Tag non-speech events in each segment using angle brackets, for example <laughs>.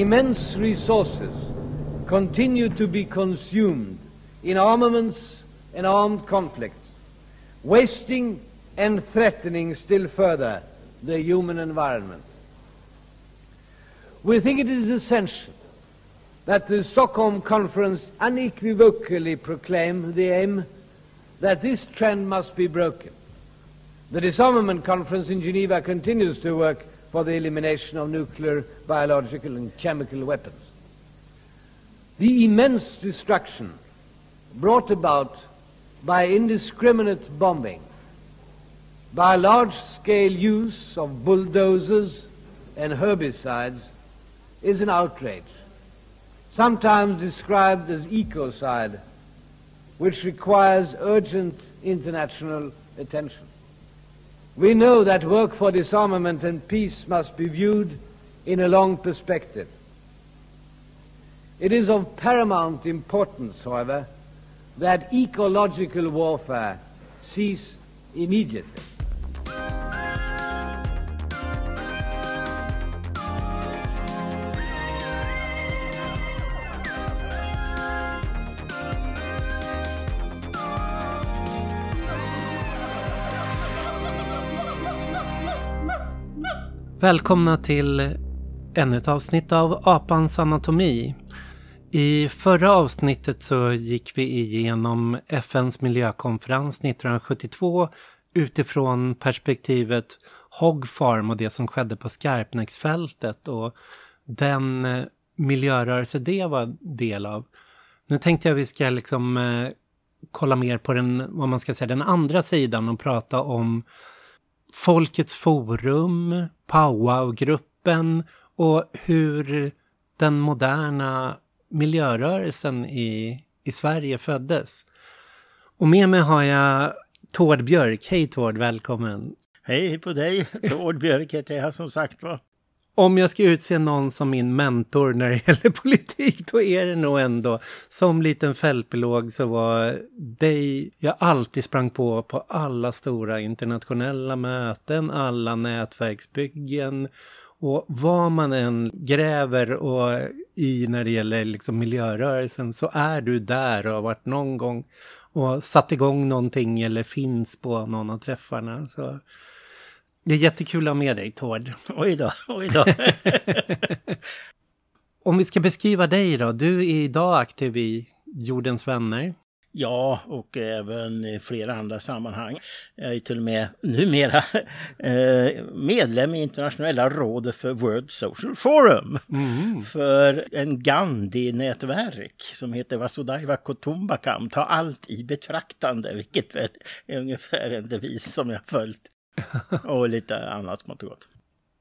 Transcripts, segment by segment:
immense resources continue to be consumed in armaments and armed conflicts, wasting and threatening still further the human environment. We think it is essential that the Stockholm Conference unequivocally proclaim the aim that this trend must be broken. The Disarmament Conference in Geneva continues to work for the elimination of nuclear, biological, and chemical weapons. The immense destruction brought about by indiscriminate bombing, by large scale use of bulldozers and herbicides, is an outrage, sometimes described as ecocide, which requires urgent international attention. We know that work for disarmament and peace must be viewed in a long perspective. It is of paramount importance, however, that ecological warfare cease immediately. Välkomna till ännu ett avsnitt av Apans anatomi. I förra avsnittet så gick vi igenom FNs miljökonferens 1972 utifrån perspektivet Hog Farm och det som skedde på Skarpnäcksfältet och den eh, miljörörelse det var del av. Nu tänkte jag vi ska liksom eh, kolla mer på den, vad man ska säga, den andra sidan och prata om Folkets forum, Powwow-gruppen och hur den moderna miljörörelsen i, i Sverige föddes. Och med mig har jag Tord Björk. Hej Tord, välkommen! Hej på dig! <laughs> Tord Björk heter jag som sagt var. Om jag ska utse någon som min mentor när det <laughs> gäller politik, då är det nog ändå som liten fältbiolog så var dig jag alltid sprang på på alla stora internationella möten, alla nätverksbyggen och vad man än gräver och i när det gäller liksom miljörörelsen så är du där och har varit någon gång och satt igång någonting eller finns på någon av träffarna. Så det är jättekul att ha med dig, Tord. Oj då, oj då. <laughs> Om vi ska beskriva dig då. Du är idag aktiv i Jordens vänner. Ja, och även i flera andra sammanhang. Jag är till och med numera <laughs> eh, medlem i internationella rådet för World Social Forum. Mm. För en Gandhi-nätverk som heter Vasudhaiva Kutumbakam. Ta allt i betraktande, vilket väl är ungefär en devis som jag följt. <laughs> Och lite annat smått och gott.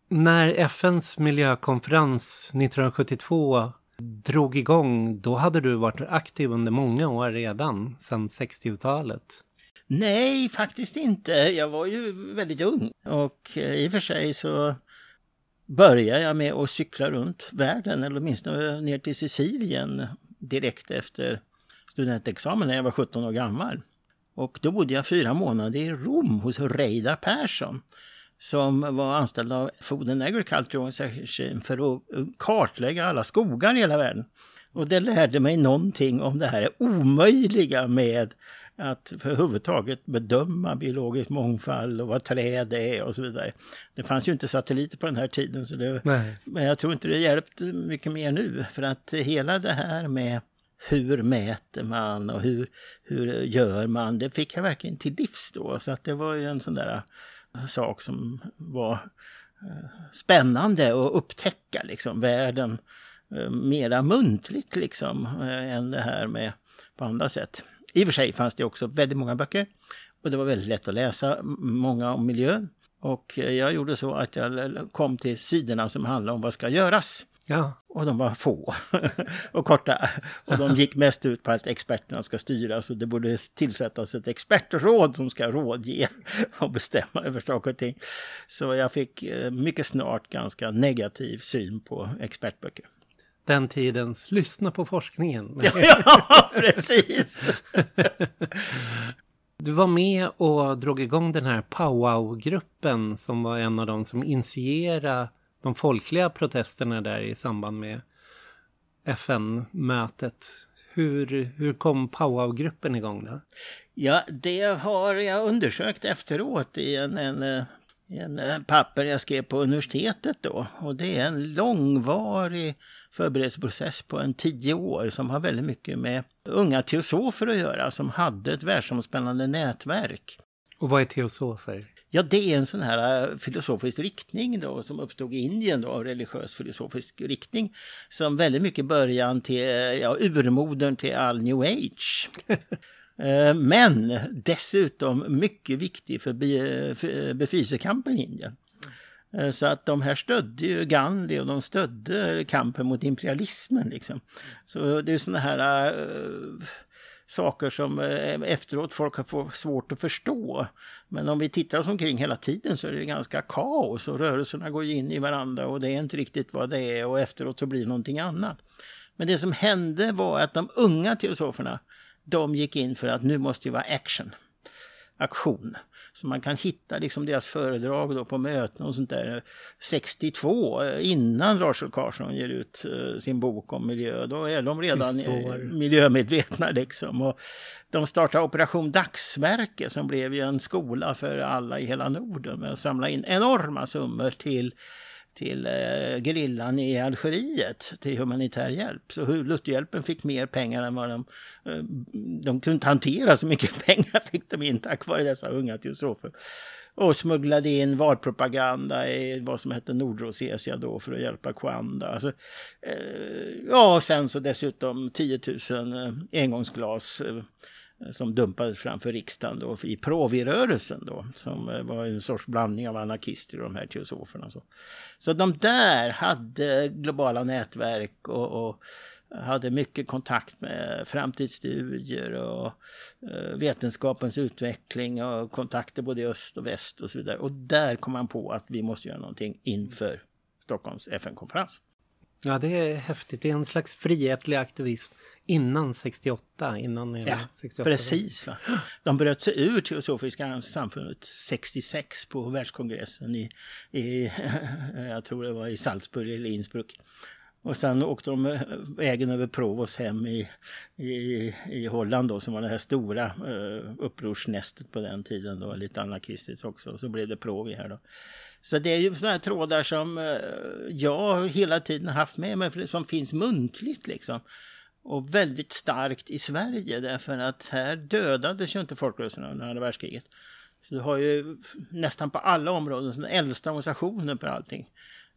När FNs miljökonferens 1972 drog igång, då hade du varit aktiv under många år redan, sedan 60-talet. Nej, faktiskt inte. Jag var ju väldigt ung och eh, i och för sig så började jag med att cykla runt världen, eller åtminstone ner till Sicilien direkt efter studentexamen när jag var 17 år gammal. Och då bodde jag fyra månader i Rom hos Reidar Persson som var anställd av Food and Agriculture Organization för att kartlägga alla skogar i hela världen. Och det lärde mig någonting om det här omöjliga med att överhuvudtaget bedöma biologisk mångfald och vad träd är och så vidare. Det fanns ju inte satelliter på den här tiden, så det, men jag tror inte det hjälpt mycket mer nu. För att hela det här med hur mäter man och hur, hur gör man, det fick jag verkligen till livs då. Så att det var ju en sån där eh, sak som var eh, spännande att upptäcka liksom världen eh, mera muntligt liksom än det här med på andra sätt. I och för sig fanns det också väldigt många böcker och det var väldigt lätt att läsa, många om miljön. Och jag gjorde så att jag kom till sidorna som handlar om vad ska göras. Ja. Och de var få <laughs> och korta. Och de gick mest ut på att experterna ska styra så det borde tillsättas ett expertråd som ska rådge <laughs> och bestämma över saker och ting. Så jag fick eh, mycket snart ganska negativ syn på expertböcker. Den tidens lyssna på forskningen. <laughs> ja, precis! Du var med och drog igång den här Powwow-gruppen som var en av de som initierade de folkliga protesterna där i samband med FN-mötet. Hur, hur kom Powwow-gruppen igång då? Ja, det har jag undersökt efteråt i en, en, en, en papper jag skrev på universitetet då. Och det är en långvarig förberedelseprocess på en tio år som har väldigt mycket med unga teosofer att göra som hade ett världsomspännande nätverk. Och vad är teosofer? Ja, det är en sån här äh, filosofisk riktning då som uppstod i Indien då, religiös filosofisk riktning. Som väldigt mycket början till, ja, urmodern till all new age. <laughs> Äh, men dessutom mycket viktig för, befrielsekampen i Indien. Äh, så att de här stödde ju Gandhi och de stödde kampen mot imperialismen. Liksom. Så det är sådana här äh, saker som eh, efteråt folk har fått svårt att förstå. Men om vi tittar oss omkring hela tiden så är det ganska kaos och rörelserna går in i varandra och det är inte riktigt vad det är och efteråt så blir det någonting annat. Men det som hände var att de unga teosoferna, de gick in för att nu måste det vara action, aktion. Så man kan hitta liksom deras föredrag då på möten och sånt där. 62, innan Rachel Carson ger ut uh, sin bok om miljö, då är de redan miljömedvetna liksom. Och de startade Operation Dagsverke som blev ju en skola för alla i hela Norden med att samla in enorma summor till till eh, gerillan i Algeriet till humanitär hjälp. Så Lutherhjälpen fick mer pengar än vad de... Eh, de kunde inte hantera så mycket <laughs> pengar fick de in tack vare dessa unga teosofer. Och smugglade in valpropaganda i vad som hette Nordrhodesia då för att hjälpa Kwanda. Alltså, eh, ja, och sen så dessutom 10 000 eh, engångsglas eh, som dumpades framför riksdagen då, i Provi-rörelsen då, som eh, var en sorts blandning av anarkister och de här teosoferna. Så, så de där hade globala nätverk och, och hade mycket kontakt med framtidsstudier och eh, vetenskapens utveckling och kontakter både i öst och väst och så vidare. Och där kom man på att vi måste göra någonting inför Stockholms FN-konferens. Ja, det är häftigt. Det är en slags frihetlig aktivism innan 68. Innan ja, 68. precis. Va? De bröt sig ur Teosofiska samfundet 66 på världskongressen i, i <laughs> jag tror det var i Salzburg eller Innsbruck. Och sen åkte de vägen över Provos hem i, i, i Holland då, som var det här stora uh, upprorsnästet på den tiden då, lite anarkistiskt också. Och så blev det Provi här då. Så det är ju sådana här trådar som eh, jag hela tiden haft med mig, som finns muntligt liksom. Och väldigt starkt i Sverige därför att här dödades ju inte folkrörelserna under andra världskriget. Så du har ju nästan på alla områden, den äldsta organisationen på allting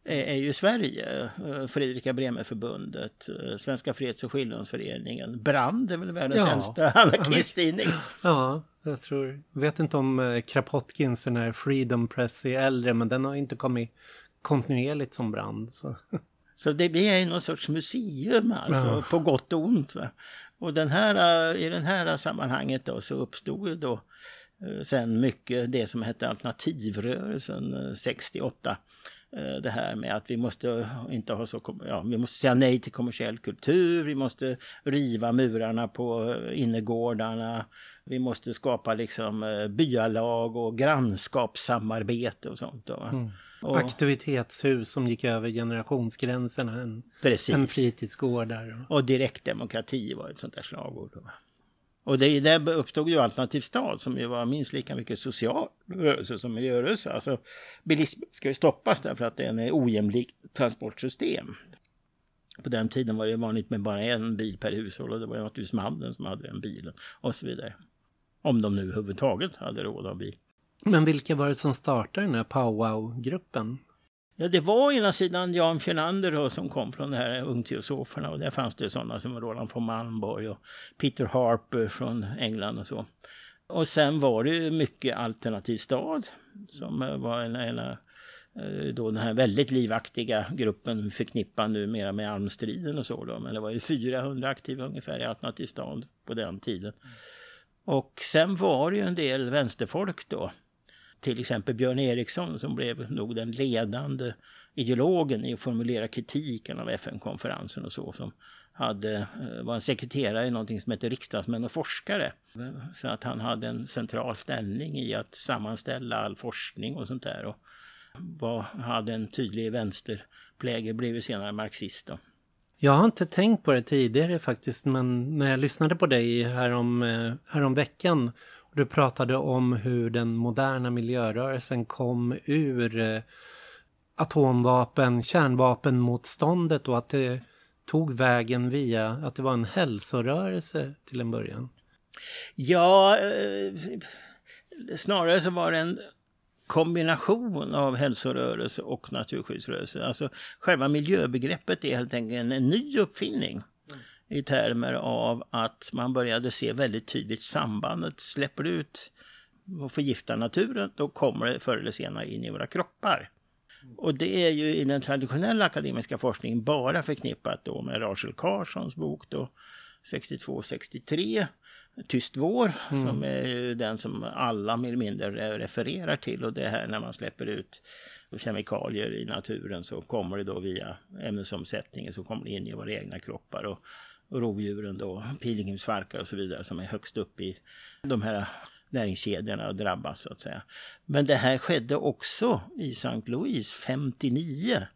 är ju Sverige. Eh, Fredrika Bremer-förbundet, eh, Svenska Freds och skiljedomsföreningen. Brand är väl världens ja. äldsta <laughs> anarkisttidning. Ja, jag tror, vet inte om eh, Krapotkins, den här Freedom Press är äldre, men den har inte kommit kontinuerligt som Brand. Så, <laughs> så det blir någon sorts museum alltså, ja. på gott och ont. Va? Och den här, i det här sammanhanget då så uppstod då sen mycket det som hette alternativrörelsen 68 Eh, det här med att vi måste inte ha så, ja, vi måste säga nej till kommersiell kultur, vi måste riva murarna på innergårdarna, vi måste skapa liksom eh, byalag och grannskapssamarbete och sånt. Då. Mm. Och, Aktivitetshus som gick över generationsgränserna, en, en fritidsgård där. Och direktdemokrati var ett sånt där slagord. Då. Och det, där uppstod ju Alternativ stad som ju var minst lika mycket social rörelse som miljörörelse. Alltså bilism ska ju stoppas därför att det är en ojämlik transportsystem. På den tiden var det vanligt med bara en bil per hushåll och det var naturligtvis mannen som hade en bil och så vidare. Om de nu överhuvudtaget hade råd att bil. Men vilka var det som startade den här powwow-gruppen? Ja, det var ena sidan Jan Fjernander då, som kom från de här ungteosoferna och där fanns det sådana som Roland von Malmborg och Peter Harper från England och så. Och sen var det mycket Alternativ stad som var en, en eh, då den här väldigt livaktiga gruppen förknippad numera med almstriden och så då. Men det var ju 400 aktiva ungefär i Alternativ stad på den tiden. Och sen var det ju en del vänsterfolk då till exempel Björn Eriksson som blev nog den ledande ideologen i att formulera kritiken av FN-konferensen och så som hade, eh, var en sekreterare i någonting som hette riksdagsmän och forskare. Så att han hade en central ställning i att sammanställa all forskning och sånt där. Och var, hade en tydlig vänsterpläge, blev senare marxist. Då. Jag har inte tänkt på det tidigare faktiskt, men när jag lyssnade på dig härom, eh, härom veckan du pratade om hur den moderna miljörörelsen kom ur eh, atomvapen, kärnvapenmotståndet och att det tog vägen via att det var en hälsorörelse till en början. Ja, eh, snarare så var det en kombination av hälsorörelse och naturskyddsrörelse. Alltså själva miljöbegreppet är helt enkelt en ny uppfinning i termer av att man började se väldigt tydligt sambandet. Släpper du ut och förgiftar naturen, då kommer det förr eller senare in i våra kroppar. Och det är ju i den traditionella akademiska forskningen bara förknippat då med Rachel Carsons bok då 62-63 Tyst vår, mm. som är den som alla mer eller mindre refererar till. Och det här när man släpper ut kemikalier i naturen så kommer det då via ämnesomsättningen så kommer det in i våra egna kroppar. Och rovdjuren då, pilgrimsfalkar och så vidare som är högst upp i de här näringskedjorna och drabbas så att säga. Men det här skedde också i St. Louis 59.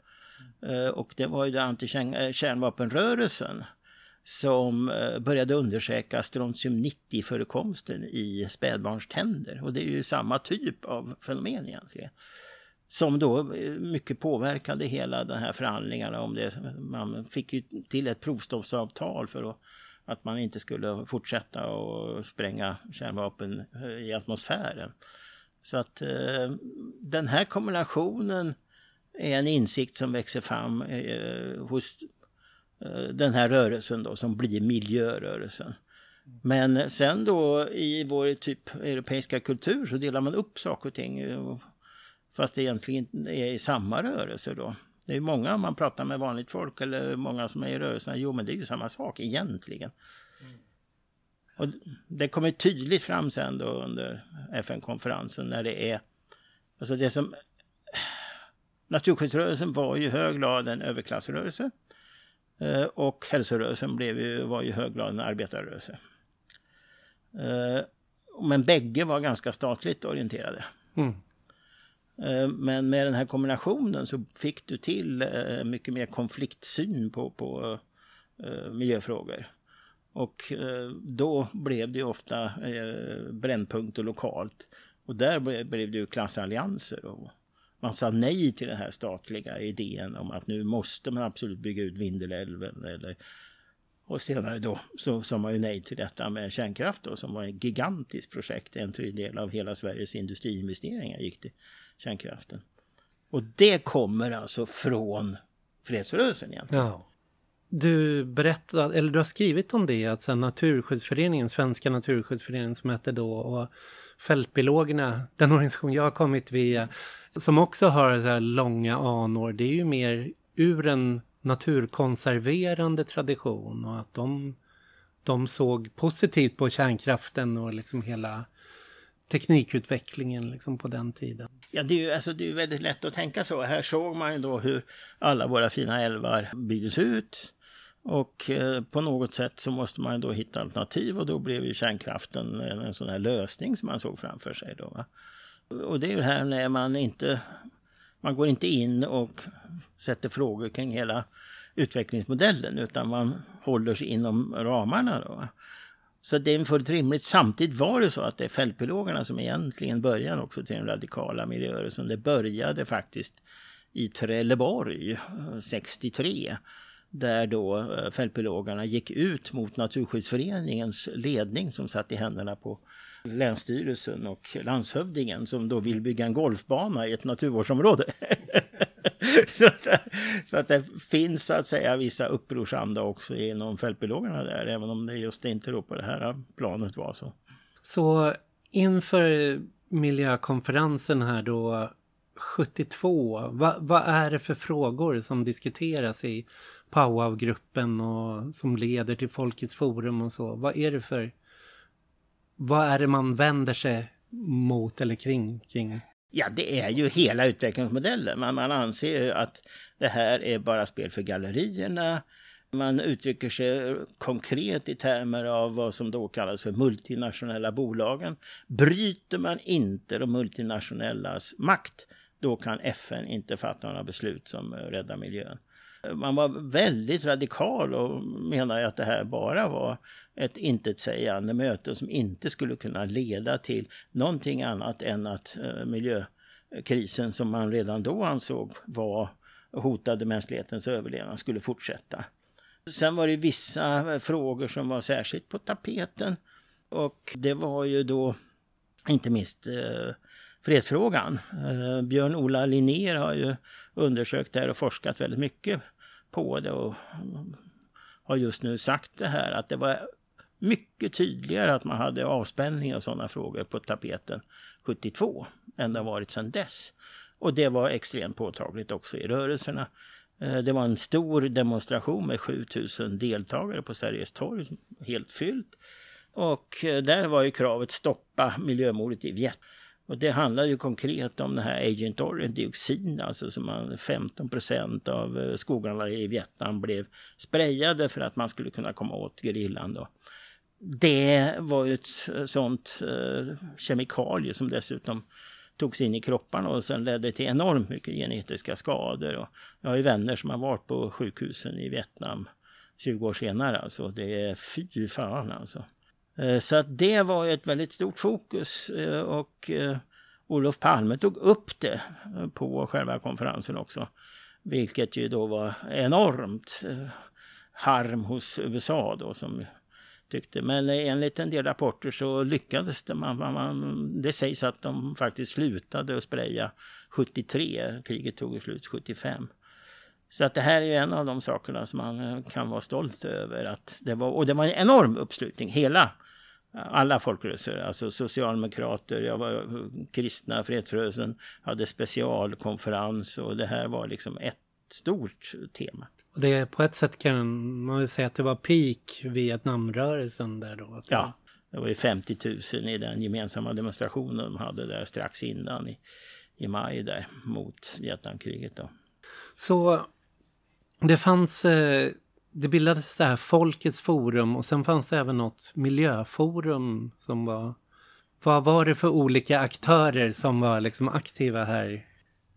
Eh, och det var ju då antikärnvapenrörelsen eh, som eh, började undersöka strontium-90-förekomsten i spädbarnständer. Och det är ju samma typ av fenomen egentligen. Som då eh, mycket påverkade hela de här förhandlingarna om det. Man fick ju till ett provstoppsavtal för att, att man inte skulle fortsätta att spränga kärnvapen eh, i atmosfären. Så att eh, den här kombinationen är en insikt som växer fram eh, hos Eh, den här rörelsen då som blir miljörörelsen. Men sen då i vår typ europeiska kultur så delar man upp saker och ting Och, fast det egentligen är i samma rörelse då. Det är många man pratar med vanligt folk eller många som är i rörelsen. Jo men det är ju samma sak egentligen. Och det kommer tydligt fram sen då under FN-konferensen när det är alltså det som Naturskyddsrörelsen var ju hög grad en överklassrörelse. Eh, och hälsorörelsen blev ju, var ju hög grad en arbetarrörelse. Eh, men bägge var ganska statligt orienterade. Mm. Eh, men med den här kombinationen så fick du till eh, mycket mer konfliktsyn på, på eh, miljöfrågor. Och då blev det ofta brännpunkter lokalt. Och där blev det ju klassallianser. Och man sa nej till den här statliga idén om att nu måste man absolut bygga ut Vindelälven. Eller, och senare då så sa man ju nej till detta med kärnkraft då, som var ett gigantiskt projekt. En tredjedel av hela Sveriges industriinvesteringar gick till kärnkraften. Och det kommer alltså från fredsrörelsen egentligen. Ja. Du berättade, eller du har skrivit om det, att sen Naturskyddsföreningen, Svenska Naturskyddsföreningen som hette då, och Fältbiologerna, den organisation jag har kommit via, som också har så långa anor, det är ju mer ur en naturkonserverande tradition och att de, de såg positivt på kärnkraften och liksom hela teknikutvecklingen liksom på den tiden. Ja, det är ju alltså, det är väldigt lätt att tänka så. Här såg man ju då hur alla våra fina älvar byggdes ut. Och eh, på något sätt så måste man då hitta alternativ och då blev ju kärnkraften en, en sån här lösning som man såg framför sig. Då, va? Och det är ju här när man inte, man går inte in och sätter frågor kring hela utvecklingsmodellen utan man håller sig inom ramarna. Då. Så det är fullt rimligt. Samtidigt var det så att det är fältbiologerna som egentligen början också till den radikala miljörörelsen. Det började faktiskt i Trelleborg eh, 63 där då eh, fältbiologerna gick ut mot Naturskyddsföreningens ledning som satt i händerna på Länsstyrelsen och landshövdingen som då vill bygga en golfbana i ett naturvårdsområde. <laughs> så, att, så, att, det finns så att säga vissa upprorsanda också inom fältbiologerna där, även om det just inte då på det här planet var så. Så inför miljökonferensen här då 72, vad, vad är det för frågor som diskuteras i Powwow-gruppen och som leder till Folkets forum och så? Vad är det för vad är det man vänder sig mot eller kring? kring? Ja, det är ju hela utvecklingsmodellen. Man, man anser ju att det här är bara spel för gallerierna. Man uttrycker sig konkret i termer av vad som då kallas för multinationella bolagen. Bryter man inte de multinationellas makt, då kan FN inte fatta några beslut som räddar miljön. Man var väldigt radikal och menade att det här bara var ett intetsägande möte som inte skulle kunna leda till någonting annat än att eh, miljökrisen som man redan då ansåg var hotade mänsklighetens överlevnad skulle fortsätta. Sen var det vissa eh, frågor som var särskilt på tapeten och det var ju då inte minst eh, fredsfrågan. Björn-Ola Linnér har ju undersökt det här och forskat väldigt mycket på det och har just nu sagt det här att det var mycket tydligare att man hade avspänning och sådana frågor på tapeten 72 än det har varit sedan dess. Och det var extremt påtagligt också i rörelserna. Eh, det var en stor demonstration med 7000 deltagare på Sergels torg, helt fyllt. Och eh, där var ju kravet stoppa miljömordet i Vietnam. Och det handlar ju konkret om den här Agent Orange dioxin, alltså som man 15 procent av eh, skogarna i Vietnam blev sprayade för att man skulle kunna komma åt gerillan då. Det var ju ett sånt eh, kemikalie som dessutom togs in i kropparna och sen ledde till enormt mycket genetiska skador. Och jag har ju vänner som har varit på sjukhusen i Vietnam 20 år senare alltså. Det är fy fan alltså. Eh, så att det var ett väldigt stort fokus eh, och eh, Olof Palme tog upp det på själva konferensen också. Vilket ju då var enormt harm hos USA då som tyckte. Men enligt en del rapporter så lyckades det. Man, man, det sägs att de faktiskt slutade att spraya 73. Kriget tog slut 75. Så att det här är ju en av de sakerna som man eh, kan vara stolt över. Att det var, och det var en enorm uppslutning. Hela eh, alla folkrörelser, alltså socialdemokrater, jag var eh, kristna, fredsrörelsen hade specialkonferens och det här var liksom ett stort tema. Och det på ett sätt kan man väl säga att det var peak Vietnamrörelsen där då? Ja, det var ju 50 000 i den gemensamma demonstrationen de hade där strax innan i, i maj där mot Vietnamkriget då. Så det fanns eh det bildades det här Folkets forum och sen fanns det även något miljöforum som var... Vad var det för olika aktörer som var liksom aktiva här?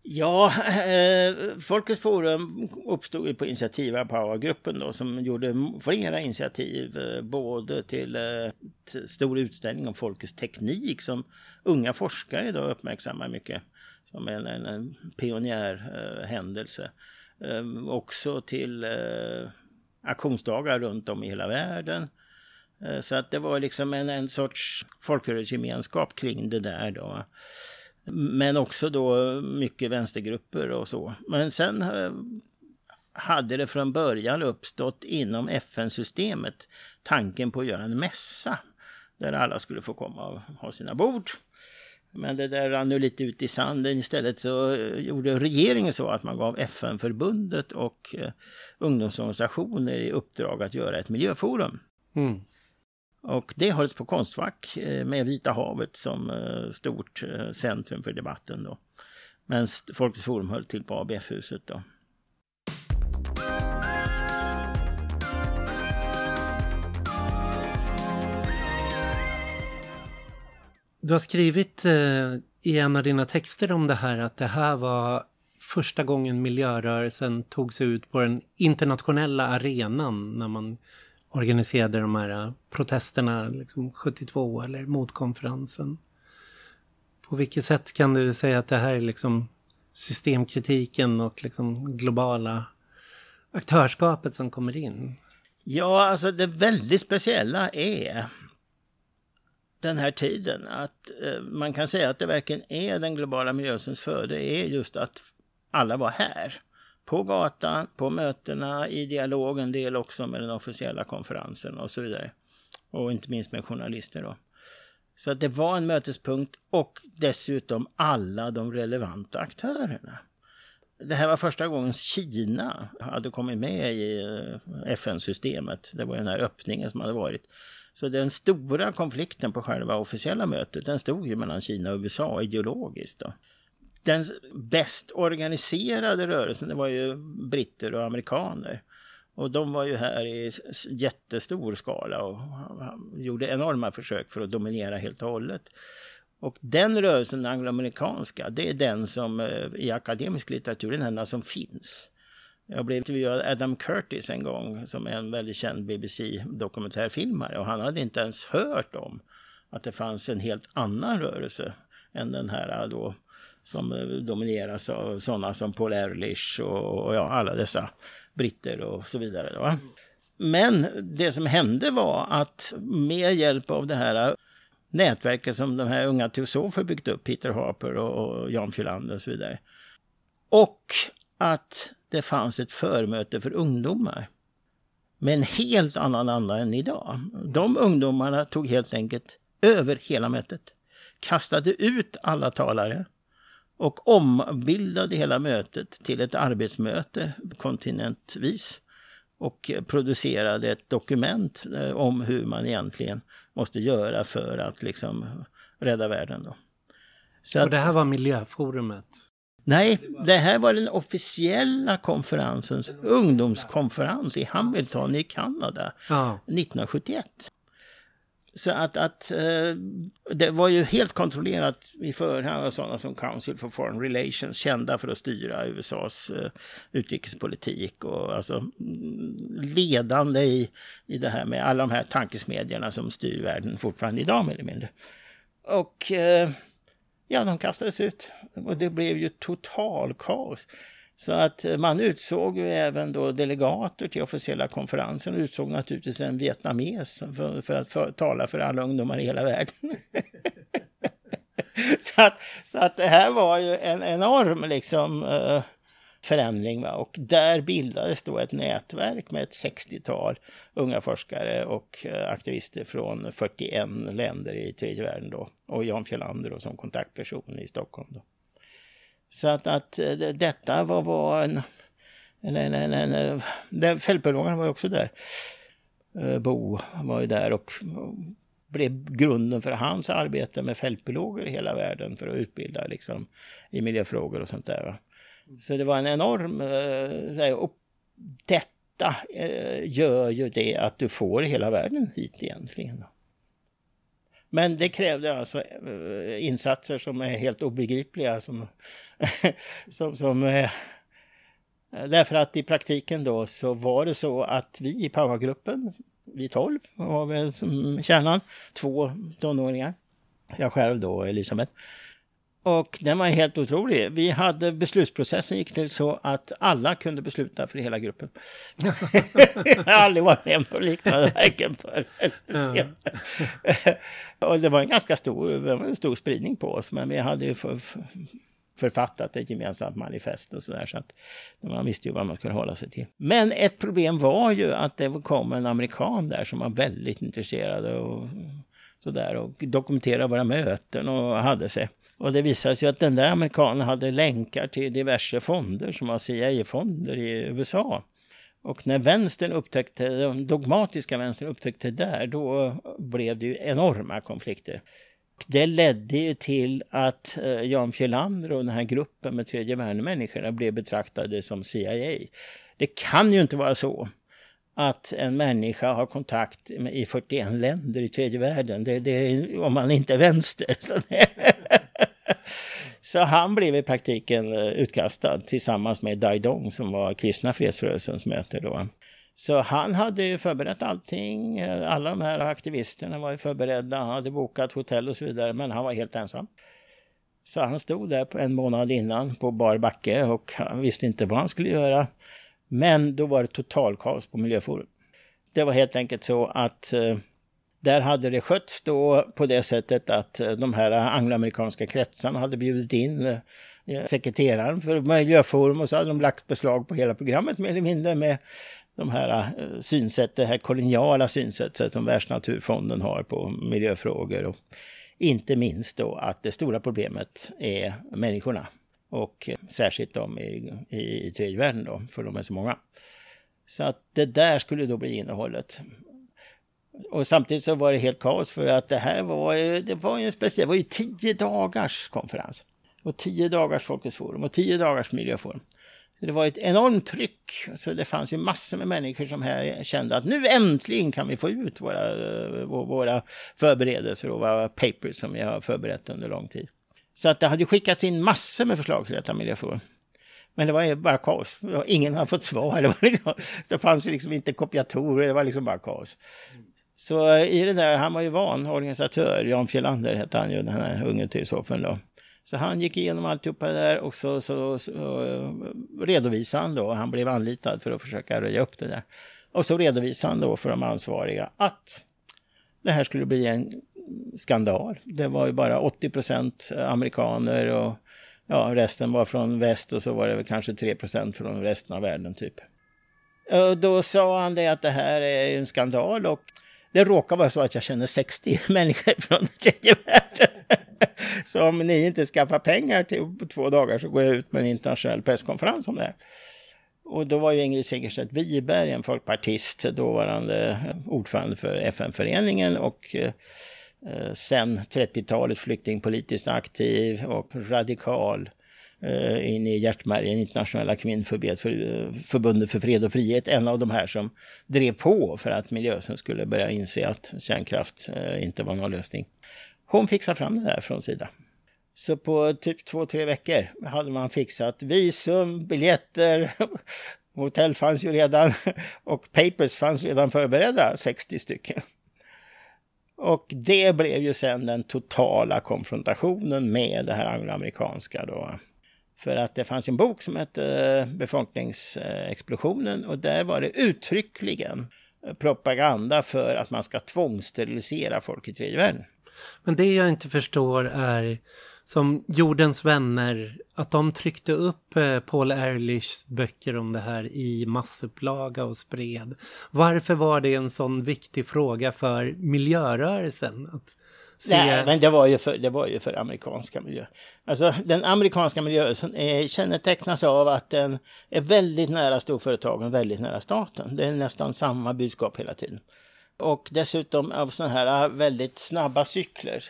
Ja, eh, Folkets forum uppstod ju på initiativ av Powergruppen då som gjorde flera initiativ eh, både till eh, stor utställning om folkets teknik som unga forskare idag uppmärksammar mycket som en, en, en pionjärhändelse. Eh, eh, också till eh, aktionsdagar runt om i hela världen. Eh, så att det var liksom en, en sorts folkrörelsegemenskap kring det där då. Men också då mycket vänstergrupper och så. Men sen eh, hade det från början uppstått inom FN-systemet tanken på att göra en mässa där alla skulle få komma och ha sina bord. Men det där rann nu lite ut i sanden. Istället så eh, gjorde regeringen så att man gav FN-förbundet och eh, ungdomsorganisationer i uppdrag att göra ett miljöforum. Mm. Och det hölls på Konstfack eh, med Vita havet som eh, stort eh, centrum för debatten då. Men Folkets forum höll till på ABF-huset då. Du har skrivit i en av dina texter om det här att det här var första gången miljörörelsen tog sig ut på den internationella arenan när man organiserade de här äh, protesterna liksom 72 eller motkonferensen. På vilket sätt kan du säga att det här är liksom systemkritiken och liksom globala aktörskapet som kommer in? Ja, alltså det väldigt speciella är den här tiden. Att äh, man kan säga att det verkligen är den globala miljösens föde är just att alla var här. På gatan, på mötena, i dialog en del också med den officiella konferensen och så vidare. Och inte minst med journalister då. Så att det var en mötespunkt och dessutom alla de relevanta aktörerna. Det här var första gången Kina hade kommit med i eh, FN-systemet. Det var den här öppningen som hade varit. Så den stora konflikten på själva officiella mötet, den stod ju mellan Kina och USA ideologiskt. Då. Den bäst organiserade rörelsen, det var ju britter och amerikaner. Och de var ju här i jättestor skala och gjorde enorma försök för att dominera helt och hållet. Och den rörelsen, den angloamerikanska, det är den som eh, i akademisk litteratur, den enda som finns. Jag blev intervjuad av Adam Curtis en gång som är en väldigt känd BBC-dokumentärfilmare och han hade inte ens hört om att det fanns en helt annan rörelse än den här eh, då som eh, domineras av sådana som Paul Ehrlich och, och ja, alla dessa britter och så vidare. Då. Men det som hände var att med hjälp av det här eh, nätverket som de här unga teosofer byggt upp, Peter Harper och Jan Fylander och så vidare. Och att det fanns ett förmöte för ungdomar med en helt annan anda än idag. De ungdomarna tog helt enkelt över hela mötet, kastade ut alla talare och ombildade hela mötet till ett arbetsmöte kontinentvis och producerade ett dokument eh, om hur man egentligen måste göra för att liksom rädda världen. Då. Så och det här var Miljöforumet? Nej, det här var den officiella konferensens ungdomskonferens i Hamilton i Kanada ja. 1971. Så att, att eh, det var ju helt kontrollerat i förhand av sådana som Council for Foreign Relations, kända för att styra USAs eh, utrikespolitik och alltså mm, ledande i, i det här med alla de här tankesmedjorna som styr världen fortfarande idag mer eller mindre. Och eh, ja, de kastades ut och det blev ju total kaos. Så att man utsåg ju även då delegater till officiella konferensen och utsåg naturligtvis en vietnames för, för att för, tala för alla ungdomar i hela världen. <laughs> så, att, så att det här var ju en enorm liksom eh, förändring. Va? Och där bildades då ett nätverk med ett 60-tal unga forskare och eh, aktivister från 41 länder i tredje världen då. Och Jan Fjellander som kontaktperson i Stockholm. Då. Så att, att eh, detta var, var en... en, en, en, en, eh, en Fältbiologen var ju också där. Eh, Bo var ju där och blev grunden för hans arbete med fältbiologer i hela världen för att utbilda liksom, i miljöfrågor och sånt där. Så det var en enorm... Eh, och detta gör ju det att du får hela världen hit egentligen. Men det krävde alltså eh, insatser som är helt obegripliga. Som, <laughs> som, som, eh, därför att i praktiken då så var det så att vi i powergruppen, vi tolv var väl som kärnan, två tonåringar, jag själv då Elisabeth, och den var helt otrolig. Vi hade beslutsprocessen gick till så att alla kunde besluta för hela gruppen. <laughs> jag har aldrig varit med om något liknande varken för Och det var en ganska stor, en stor spridning på oss. Men vi hade ju för, författat ett gemensamt manifest och sådär. Så att man visste ju vad man skulle hålla sig till. Men ett problem var ju att det kom en amerikan där som var väldigt intresserad och sådär och dokumenterade våra möten och hade sig. Och det visade sig att den där amerikanen hade länkar till diverse fonder som var CIA-fonder i USA. Och när vänstern upptäckte, den dogmatiska vänstern upptäckte det där, då blev det ju enorma konflikter. Det ledde ju till att eh, Jan Fjellander och den här gruppen med tredje världen-människorna blev betraktade som CIA. Det kan ju inte vara så att en människa har kontakt i 41 länder i tredje världen, det, det, om man inte är vänster. Så han blev i praktiken eh, utkastad tillsammans med Dai Dong som var kristna fredsrörelsens möte då. Så han hade ju förberett allting. Eh, alla de här aktivisterna var ju förberedda. Han hade bokat hotell och så vidare, men han var helt ensam. Så han stod där en månad innan på bar backe och han visste inte vad han skulle göra. Men då var det totalkaos på Miljöforum. Det var helt enkelt så att eh, där hade det skötts då på det sättet att eh, de här angloamerikanska kretsarna hade bjudit in eh, sekreteraren för Miljöforum och så hade de lagt beslag på hela programmet mer eller mindre med de här eh, synsätt, det här koloniala synsättet som Världsnaturfonden har på miljöfrågor. Och inte minst då att det stora problemet är människorna och särskilt de i, i, i tredje världen då, för de är så många. Så att det där skulle då bli innehållet. Och samtidigt så var det helt kaos för att det här var, det var ju en speciell, det var ju tio dagars konferens. Och tio dagars Folkets forum och tio dagars miljöforum. Det var ett enormt tryck. Så det fanns ju massor med människor som här kände att nu äntligen kan vi få ut våra, våra förberedelser och våra papers som vi har förberett under lång tid. Så att det hade skickats in massor med förslag till detta miljöforum. Men det var ju bara kaos. Ingen har fått svar. <laughs> Det, var liksom, det fanns liksom inte kopiatorer, det var liksom bara kaos. Så i det där, han var ju van organisatör, Jan Fjellander hette han ju, den här unge teosofen då. Så han gick igenom alltihopa det där och så, så, så, så eh, redovisade han då, han blev anlitad för att försöka röja upp det där. Och så redovisade han då för de ansvariga att det här skulle bli en skandal. Det var ju bara 80 procent amerikaner och ja, resten var från väst och så var det väl kanske 3 procent från resten av världen typ. Och då sa han det att det här är en skandal och det råkar vara så att jag känner 60 <laughs> människor från tredje världen. Så om ni inte skaffar pengar till på två dagar så går jag ut med en internationell presskonferens om det här. Och då var ju Ingrid Segerstedt Wiberg en folkpartist, dåvarande ordförande för FN-föreningen och eh, eh, sen 30-talet flyktingpolitiskt aktiv och radikal Eh, in i hjärtmärgen internationella kvinnoförbundet för, för fred och frihet. En av de här som drev på för att miljörörelsen skulle börja inse att kärnkraft eh, inte var någon lösning. Hon fixade fram det där från sida. Så på typ två, tre veckor hade man fixat visum, biljetter, <laughs> hotell fanns ju redan <laughs> och papers fanns redan förberedda, 60 stycken. Och det blev ju sen den totala konfrontationen med det här angloamerikanska då. För att det fanns en bok som hette eh, Befolkningsexplosionen och där var det uttryckligen eh, propaganda för att man ska tvångssterilisera folk i tredje världen. Men det jag inte förstår är som Jordens vänner, att de tryckte upp eh, Paul Ehrlichs böcker om det här i massupplaga och spred. Varför var det en sån viktig fråga för miljörörelsen? Att se... Nej, men det var ju för, det var ju för amerikanska miljö. Alltså den amerikanska miljörörelsen kännetecknas av att den är väldigt nära storföretagen, väldigt nära staten. Det är nästan samma budskap hela tiden. Och dessutom av sådana här äh, väldigt snabba cykler.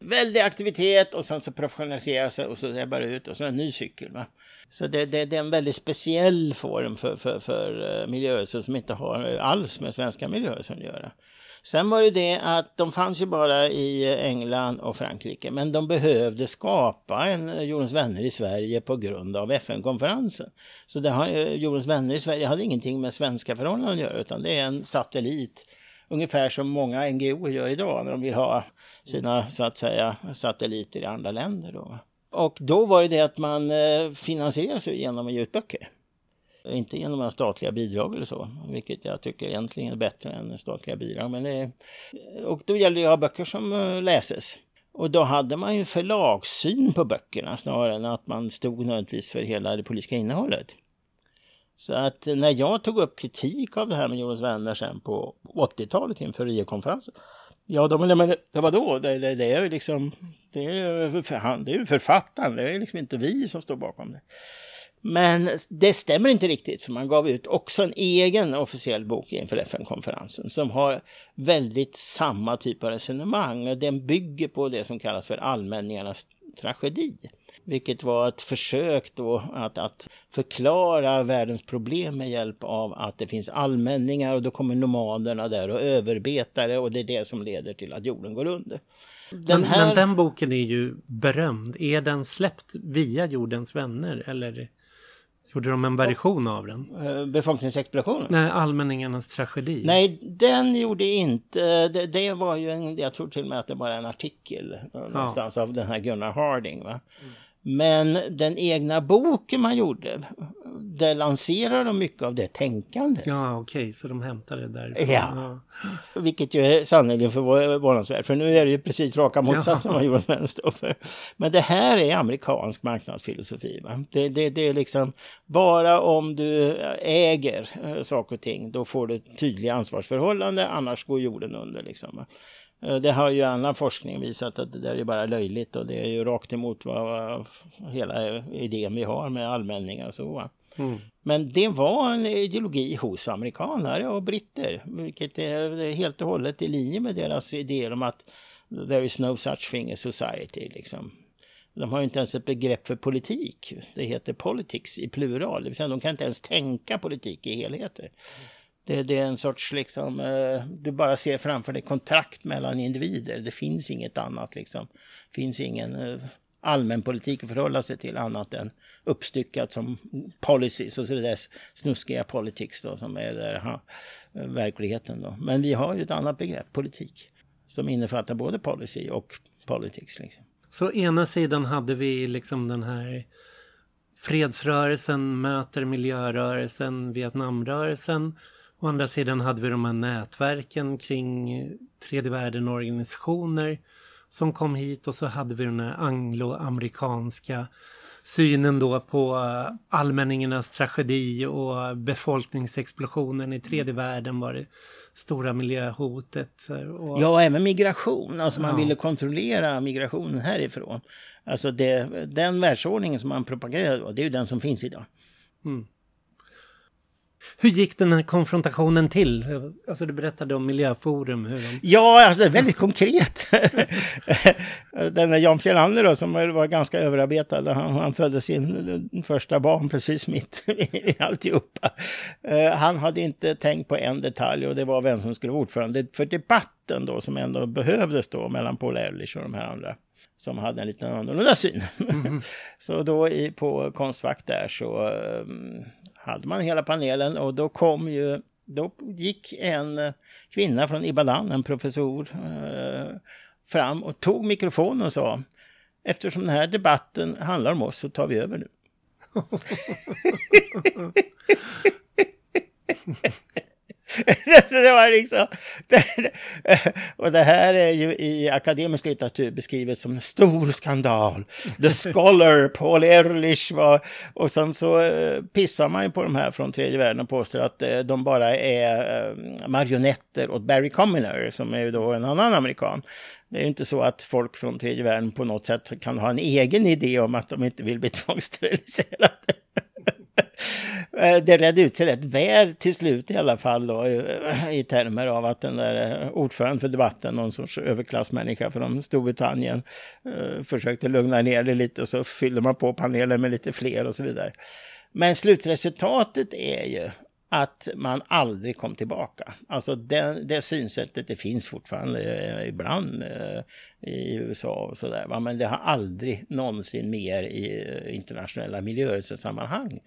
Väldig aktivitet och sen så professionaliserar sig och så ebbar det ut och så en ny cykel. Va? Så det, det, det, är en väldigt speciell form för, för, för äh, miljörörelsen som inte har alls med svenska miljörörelsen att göra. Sen var det det att de fanns ju bara i England och Frankrike, men de behövde skapa en eh, Jordens vänner i Sverige på grund av FN-konferensen. Så det har, eh, Jordens vänner i Sverige hade ingenting med svenska förhållanden att göra, utan det är en satellit ungefär som många NGO gör idag när de vill ha sina så att säga satelliter i andra länder. Då. Och då var det det att man eh, finansierar sig genom att ge ut böcker. Inte genom några statliga bidrag eller så, vilket jag tycker egentligen är bättre än statliga bidrag. Men det, och då gällde det att ha böcker som eh, läses. Och då hade man ju förlagssyn på böckerna snarare än att man stod nödvändigtvis för hela det politiska innehållet. Så att när jag tog upp kritik av det här med Jonas vänner sen på 80-talet inför Rio-konferensen. Ja, de, men det var då, det, det, det är ju liksom, det är, för, det är ju författaren, det är liksom inte vi som står bakom det. Men det stämmer inte riktigt, för man gav ut också en egen officiell bok inför FN-konferensen som har väldigt samma typ av resonemang. Och den bygger på det som kallas för allmänningarnas tragedi. Vilket var ett försök då att, att förklara världens problem med hjälp av att det finns allmänningar och då kommer nomaderna där och överbetare och det är det som leder till att jorden går under. Den här... men, den boken är ju berömd. Är den släppt via Jordens vänner eller gjorde de en version av den? Eh, befolkningsexplosionen? Nej, allmänningarnas tragedi. Nej, den gjorde inte... Det, det, var ju en... Jag tror till och med att det var en artikel någonstans ja. av den här Gunnar Harding. Va? Mm. Men den egna boken man gjorde, där lanserar de mycket av det tänkandet. Ja, okej, okay, så de hämtade det där. Ja. ja. Vilket ju är sannerligen förvånansvärt, för nu är det ju precis raka motsatsen vad Johan Sven står för. Men det här är amerikansk marknadsfilosofi. Va? Det, det, det är liksom, bara om du äger äh, saker och ting, då får du tydliga ansvarsförhållande, annars går jorden under. Liksom, va? Eh, det har ju annan forskning visat att det där är bara löjligt och det är ju rakt emot vad, hela idén vi har med allmänningar och så. Mm. Men det var en ideologi hos amerikanare och britter, vilket är helt och hållet i linje med deras idéer om att there is no such thing as society. Liksom. De har inte ens ett begrepp för politik. Det heter politics i plural, det vill säga de kan inte ens tänka politik i helheter. Det, det, är en sorts liksom, eh, du bara ser framför dig kontrakt mellan individer. Det finns inget annat liksom. Det finns ingen eh, allmänpolitik allmän politik att förhålla sig till annat än uppstyckat som policies och så det där snuskiga politics då som är där, ha, verkligheten då. Men vi har ju ett annat begrepp, politik, som innefattar både policy och politics. Liksom. Så ena sidan hade vi liksom den här fredsrörelsen möter miljörörelsen, Vietnamrörelsen Å andra sidan hade vi de här nätverken kring tredje världen-organisationer som kom hit och så hade vi den här angloamerikanska synen då på allmänningarnas tragedi och befolkningsexplosionen i tredje världen var det stora miljöhotet. Och... Ja, även migration. Alltså man ja. ville kontrollera migrationen härifrån. Alltså det, den världsordningen som man propagerade det är ju den som finns idag. Mm. Hur gick den här konfrontationen till? Alltså du berättade om Miljöforum. Hur de... Ja, alltså det är väldigt konkret. <laughs> den där Jan Fjellander då, som var ganska överarbetad, han, han födde sin första barn precis mitt i alltihopa. Uh, han hade inte tänkt på en detalj och det var vem som skulle vara ordförande för debatten då som ändå behövdes då mellan Paul Ehrlich och de här andra som hade en liten annorlunda syn. Mm. <laughs> så då i, på Konstfack där så um, hade man hela panelen och då kom ju, då gick en eh, kvinna från Ibadan, en professor, eh, fram och tog mikrofonen och sa Eftersom den här debatten handlar om oss så tar vi över nu. <laughs> <laughs> <laughs> det var liksom, <laughs> och det här är ju i akademisk litteratur beskrivet som en stor skandal. The scholar <laughs> Paul Ehrlich var, och sen så eh, pissar man ju på de här från tredje världen och påstår att eh, de bara är eh, marionetter åt Barry Commoner som är ju då en annan amerikan. Det är ju inte så att folk från tredje världen på något sätt kan ha en egen idé om att de inte vill bli tvångssteriliserade. Eh, det redde ut sig rätt väl till slut i alla fall då, i termer av att den där eh, ordföranden för debatten, någon sorts överklassmänniska från Storbritannien, eh, försökte lugna ner det lite och så fyllde man på panelen med lite fler och så vidare. Men slutresultatet är ju att man aldrig kom tillbaka. Alltså det, det synsättet det finns fortfarande ibland i USA och sådär. Men det har aldrig någonsin mer i internationella miljörörelsesammanhang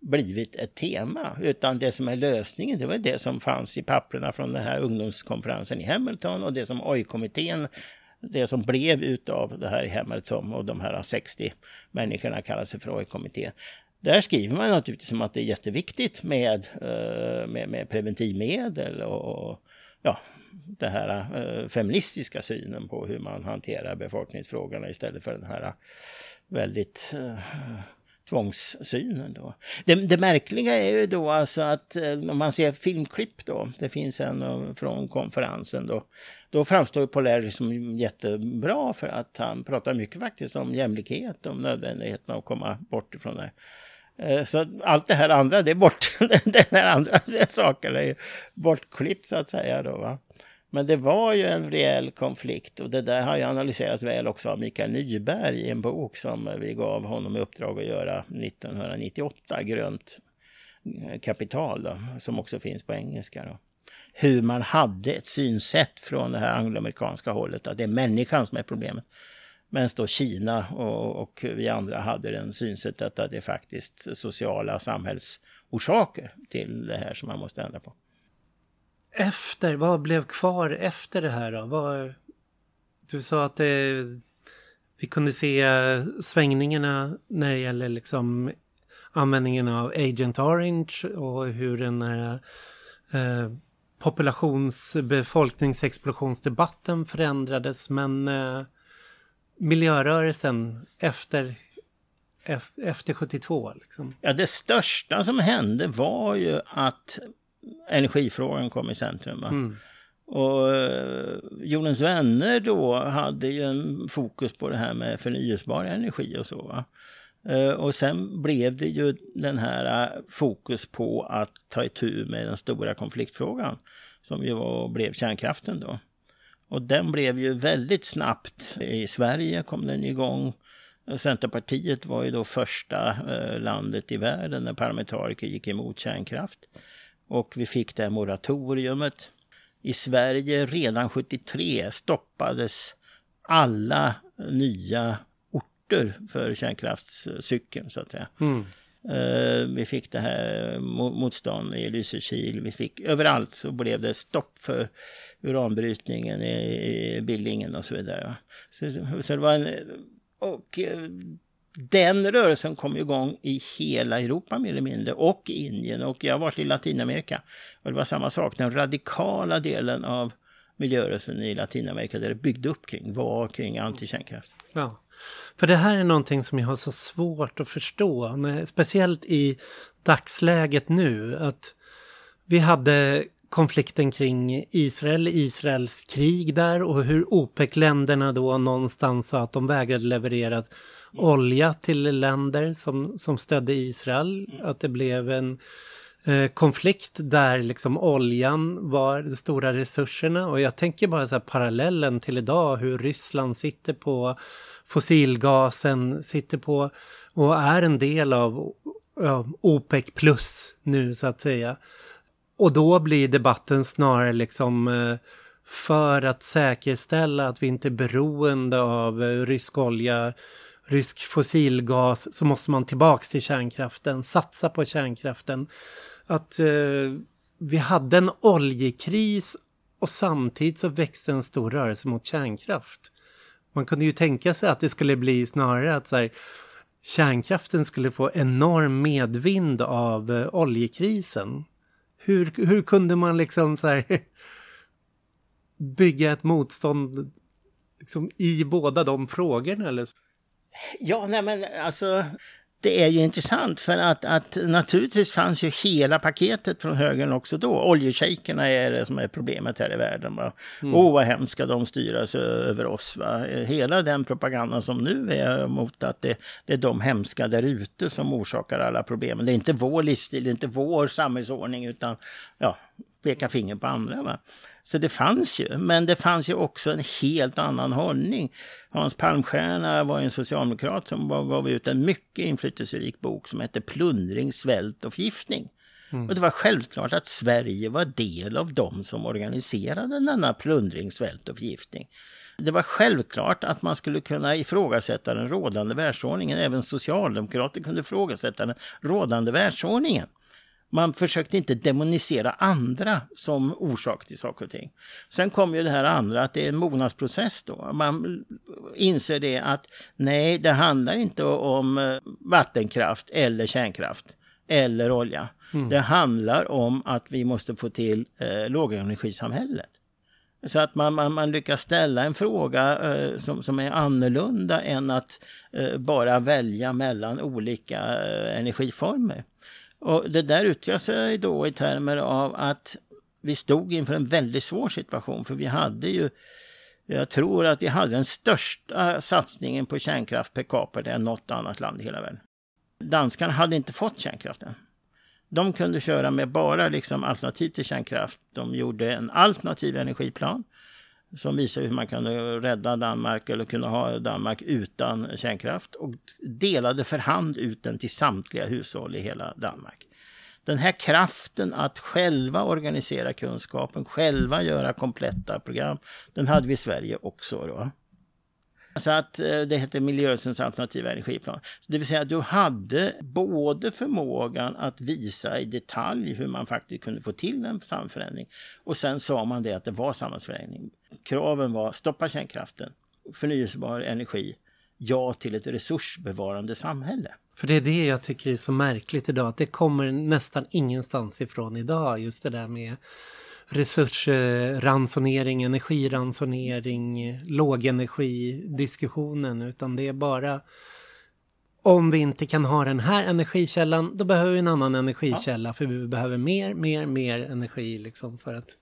blivit ett tema. Utan det som är lösningen, det var det som fanns i papperna från den här ungdomskonferensen i Hamilton och det som OI-kommittén det som blev utav det här i Hamilton och de här 60 människorna kallar sig för OI-kommittén. Där skriver man naturligtvis om att det är jätteviktigt med, eh, med, med preventivmedel och ja, den här eh, feministiska synen på hur man hanterar befolkningsfrågorna istället för den här väldigt eh, tvångssynen. Då. Det, det, märkliga är ju då alltså att eh, om man ser filmklipp då, det finns en eh, från konferensen då, då framstår Polar som jättebra för att han pratar mycket faktiskt om jämlikhet, om nödvändigheten att komma bort ifrån det. Eh, så allt det här andra, det är bort, <laughs> den här andra <laughs> saken är ju bortklippt så att säga då va. Men det var ju en rejäl konflikt och det där har ju analyserats väl också av Mikael Nyberg i en bok som vi gav honom i uppdrag att göra 1998, Grönt eh, kapital, då, som också finns på engelska. Då. Hur man hade ett synsätt från det här angloamerikanska hållet, att det är människan som är problemet. Medan då Kina och, och vi andra hade den synsättet att det är faktiskt sociala samhällsorsaker till det här som man måste ändra på efter, vad blev kvar efter det här då? Vad, du sa att det, vi kunde se svängningarna när det gäller liksom användningen av Agent Orange och hur den här eh, populations befolkningsexplosionsdebatten förändrades men eh, miljörörelsen efter efter 72 liksom. Ja, det största som hände var ju att energifrågan kom i centrum. Mm. Och eh, Jordens vänner då hade ju en fokus på det här med förnyelsebar energi och så. Va? Eh, och sen blev det ju den här eh, fokus på att ta itu med den stora konfliktfrågan som ju var, blev kärnkraften då. Och den blev ju väldigt snabbt, i Sverige kom den igång Centerpartiet var ju då första landet i världen när parlamentariker gick emot kärnkraft. Och vi fick det här moratoriumet. I Sverige redan 73 stoppades alla nya orter för kärnkraftscykeln så att säga. Mm. Uh, vi fick det här motstånd i Lysekil. Vi fick överallt så blev det stopp för uranbrytningen i, Billingen och så vidare. Så, så det var en, och uh, den rörelsen kom igång i hela Europa mer eller mindre och Indien och jag har varit i Latinamerika. Och det var samma sak, den radikala delen av miljörörelsen i Latinamerika där det byggde upp kring var kring antikärnkraft. Ja. För det här är någonting som jag har så svårt att förstå, speciellt i dagsläget nu. Att vi hade konflikten kring Israel, Israels krig där och hur OPEC-länderna då någonstans sa att de vägrade leverera olja till länder som, som stödde Israel. Att det blev en eh, konflikt där liksom oljan var de stora resurserna och jag tänker bara så här parallellen till idag hur Ryssland sitter på fossilgasen, sitter på och är en del av ja, OPEC plus nu så att säga. Och då blir debatten snarare liksom eh, för att säkerställa att vi inte är beroende av eh, rysk olja, rysk fossilgas, så måste man tillbaks till kärnkraften, satsa på kärnkraften. Att eh, vi hade en oljekris och samtidigt så växte en stor rörelse mot kärnkraft. Man kunde ju tänka sig att det skulle bli snarare att så här, kärnkraften skulle få enorm medvind av eh, oljekrisen. Hur, hur kunde man liksom så här <laughs> bygga ett motstånd liksom, i båda de frågorna? Eller? Ja, nej men alltså det är ju intressant för att, att naturligtvis fanns ju hela paketet från högern också då. Oljeshejkerna är det som är problemet här i världen. Va? Mm. Åh, vad hemskt ska de styras över oss. Va? Hela den propagandan som nu är mot att det, det är de hemska där ute som orsakar alla problemen. Det är inte vår livsstil, det är inte vår samhällsordning utan ja, peka finger på andra. Va? Så det fanns ju, men det fanns ju också en helt annan hållning. Hans Palmstierna var en socialdemokrat som gav ut en mycket inflytelserik bok som hette Plundring, svält och förgiftning. Mm. Och det var självklart att Sverige var del av dem som organiserade denna plundring, svält och förgiftning. Det var självklart att man skulle kunna ifrågasätta den rådande världsordningen. Även socialdemokrater kunde ifrågasätta den rådande världsordningen. Man försökte inte demonisera andra som orsak till saker och ting. Sen kom ju det här andra, att det är en mognadsprocess då. Man inser det att nej, det handlar inte om eh, vattenkraft eller kärnkraft eller olja. Mm. Det handlar om att vi måste få till eh, lågenergisamhället. Så att man, man, man lyckas ställa en fråga eh, som, som är annorlunda än att eh, bara välja mellan olika eh, energiformer. Och det där utgör sig då i termer av att vi stod inför en väldigt svår situation för vi hade ju jag tror att vi hade den största satsningen på kärnkraft per capita än något annat land i hela världen. Danskarna hade inte fått kärnkraften. De kunde köra med bara liksom alternativ till kärnkraft. De gjorde en alternativ energiplan som visar hur man kan rädda Danmark eller kunna ha Danmark utan kärnkraft och delade för hand ut den till samtliga hushåll i hela Danmark. Den här kraften att själva organisera kunskapen, själva göra kompletta program, den hade vi i Sverige också. Då. Så att eh, det hette miljörörelsens alternativa energiplan. Så det vill säga att du hade både förmågan att visa i detalj hur man faktiskt kunde få till en samförändring och sen sa man det att det var samhällsförändring. Kraven var stoppa kärnkraften, förnyelsebar energi, ja till ett resursbevarande samhälle. För det är det jag tycker är så märkligt idag, att det kommer nästan ingenstans ifrån idag, just det där med resursransonering, energiransonering, lågenergidiskussionen utan det är bara om vi inte kan ha den här energikällan då behöver vi en annan energikälla ja. för vi behöver mer, mer, mer energi liksom för att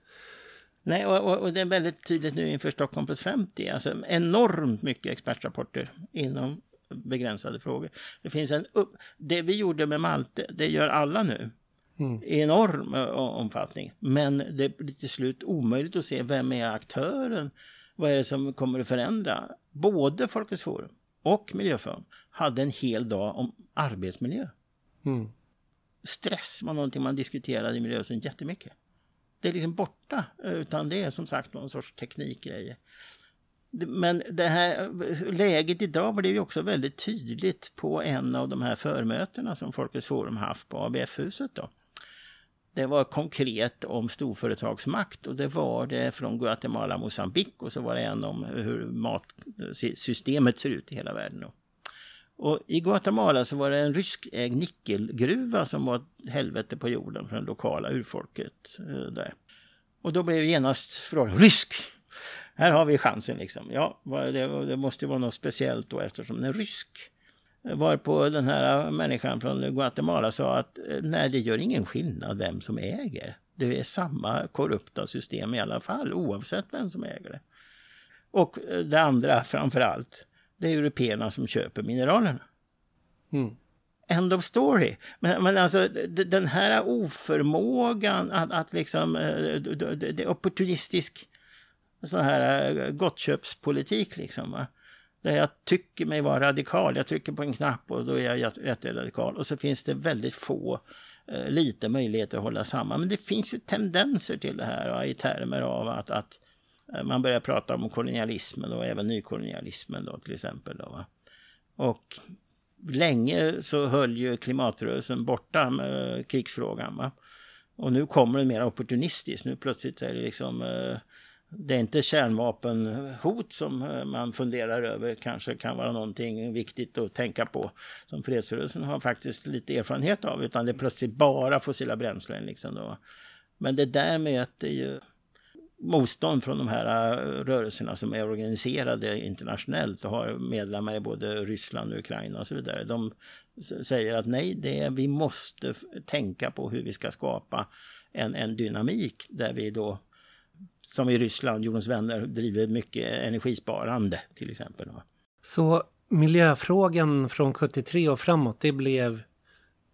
Nej, och, och, det är väldigt tydligt nu inför Stockholm plus 50. Alltså enormt mycket expertrapporter inom begränsade frågor. Det finns en upp, det vi gjorde med Malte, det gör alla nu. Mm. enorm omfattning. Men det blir till slut omöjligt att se vem är aktören? Vad är det som kommer att förändra? Både Folkets Forum och Miljöforum hade en hel dag om arbetsmiljö. Mm. Stress var någonting man diskuterade i miljörörelsen jättemycket. Det är liksom borta, utan det är som sagt någon sorts teknikgrejer. Men det här läget idag blev ju också väldigt tydligt på en av de här förmötena som Folkets Forum haft på ABF-huset. Då. Det var konkret om storföretagsmakt och det var det från Guatemala, Mosambik och så var det en om hur matsystemet ser ut i hela världen. Och I Guatemala så var det en ryskägd eh, nickelgruva som var ett helvete på jorden för det lokala urfolket eh, där. Och då blev genast frågan rysk. Här har vi chansen liksom. Ja, det, det måste vara något speciellt då eftersom den är rysk. Varpå den här människan från Guatemala sa att eh, nej, det gör ingen skillnad vem som äger. Det är samma korrupta system i alla fall, oavsett vem som äger det. Och eh, det andra framför allt, det är européerna som köper mineralerna. Mm. End of story. Men, men alltså den här oförmågan att, att liksom, eh, det är opportunistisk sån här gottköpspolitik liksom. Va? Där jag tycker mig vara radikal. Jag trycker på en knapp och då är jag rätt radikal. Och så finns det väldigt få, eh, lite möjligheter att hålla samman. Men det finns ju tendenser till det här va, i termer av att, att eh, man börjar prata om kolonialismen och även nykolonialismen då till exempel. Då, va? Och länge så höll ju klimatrörelsen borta med eh, krigsfrågan. Va? Och nu kommer det mer opportunistiskt. Nu plötsligt är det liksom eh, det är inte kärnvapenhot som eh, man funderar över kanske kan vara någonting viktigt att tänka på som fredsrörelsen har faktiskt lite erfarenhet av utan det är plötsligt bara fossila bränslen. Liksom då. Men det där möter ju motstånd från de här eh, rörelserna som är organiserade internationellt och har medlemmar i både Ryssland och Ukraina och så vidare. De säger att nej, det är, vi måste tänka på hur vi ska skapa en, en dynamik där vi då som i Ryssland, Jordens vänner, driver mycket energisparande till exempel. Så miljöfrågan från 73 och framåt, det blev,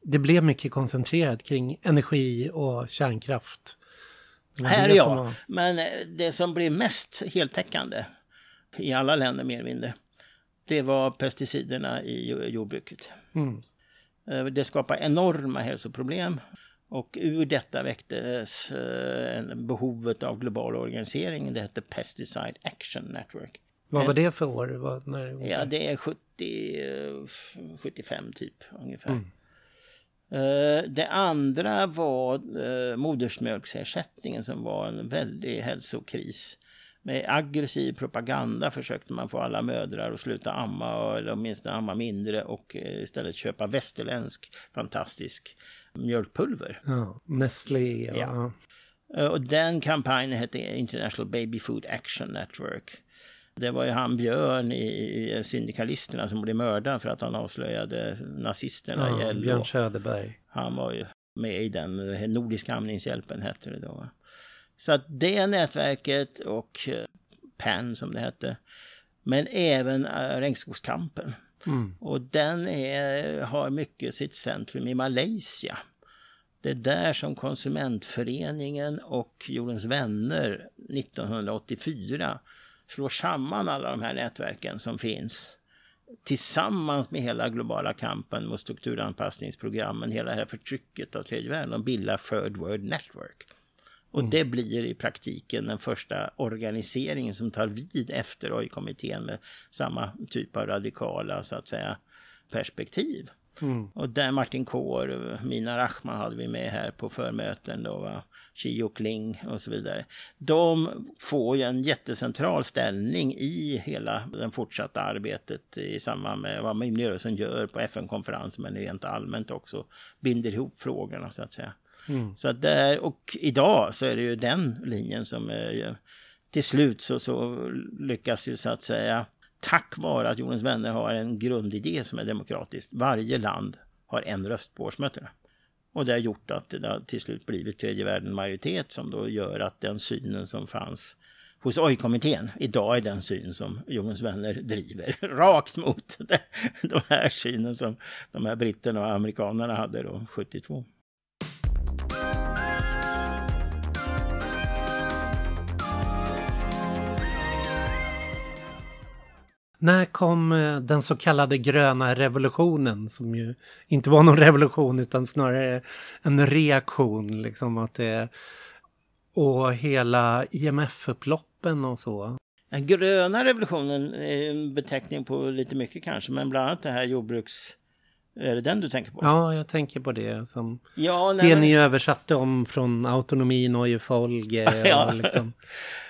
det blev mycket koncentrerat kring energi och kärnkraft? Här ja, var... men eh, det som blev mest heltäckande i alla länder mer eller mindre, det var pesticiderna i jordbruket. Mm. Eh, det skapar enorma hälsoproblem. Och ur detta väcktes eh, behovet av global organisering. Det hette Pesticide Action Network. Vad var det för år? Vad, när, ja, det är 70, 75 eh, typ ungefär. Mm. Uh, det andra var modersmjölksersättningen som var en väldig hälsokris. Med aggressiv propaganda försökte man få alla mödrar att sluta amma eller åtminstone amma mindre och istället köpa västerländsk fantastisk mjölkpulver. Ja, Nestlé. Ja. ja. Eh, och den kampanjen hette International Baby Food Action Network. Det var ju han Björn i, Syndikalisterna som blev mördad för att han avslöjade nazisterna ja, i LO. Björn Söderberg. Han var ju med i den, Nordiska amningshjälpen hette det då. Så att det nätverket och eh, PEN som det hette. Men även eh, Regnskogskampen. Mm. Och den är, har mycket sitt centrum i Malaysia. Det är där som konsumentföreningen och Jordens vänner 1984 slår samman alla de här nätverken som finns tillsammans med hela globala kampen mot strukturanpassningsprogrammen, hela det här förtrycket av tredje världen. De bildar Third World Network. Och mm. det blir i praktiken den första organiseringen som tar vid efter OI-kommittén med samma typ av radikala så att säga perspektiv. Mm. Och där Martin Kår, Mina Rachman hade vi med här på förmöten då. Va? Chi Kling och så vidare. De får ju en jättecentral ställning i hela det fortsatta arbetet i samband med vad miljörörelsen gör på FN-konferensen men rent allmänt också binder ihop frågorna så att säga. Mm. Så att där, och idag så är det ju den linjen som är, till slut så, så lyckas ju så att säga tack vare att Jordens vänner har en grundidé som är demokratisk. Varje land har en röst på årsmötena. Och det har gjort att det har till slut blivit tredje världen majoritet som då gör att den synen som fanns hos AI-kommittén, idag är den syn som Jordens vänner driver. <laughs> Rakt mot <laughs> de här synen som de här britterna och amerikanerna hade då 72. När kom eh, den så kallade gröna revolutionen som ju inte var någon <laughs> revolution utan snarare en reaktion liksom att det och hela IMF-upploppen och så. Den gröna revolutionen är en beteckning på lite mycket kanske men bland annat det här jordbruks är det den du tänker på? Ja, jag tänker på det. Som ja, nej, det ni översatte om från autonomi, Neue Folge <laughs> ja. och liksom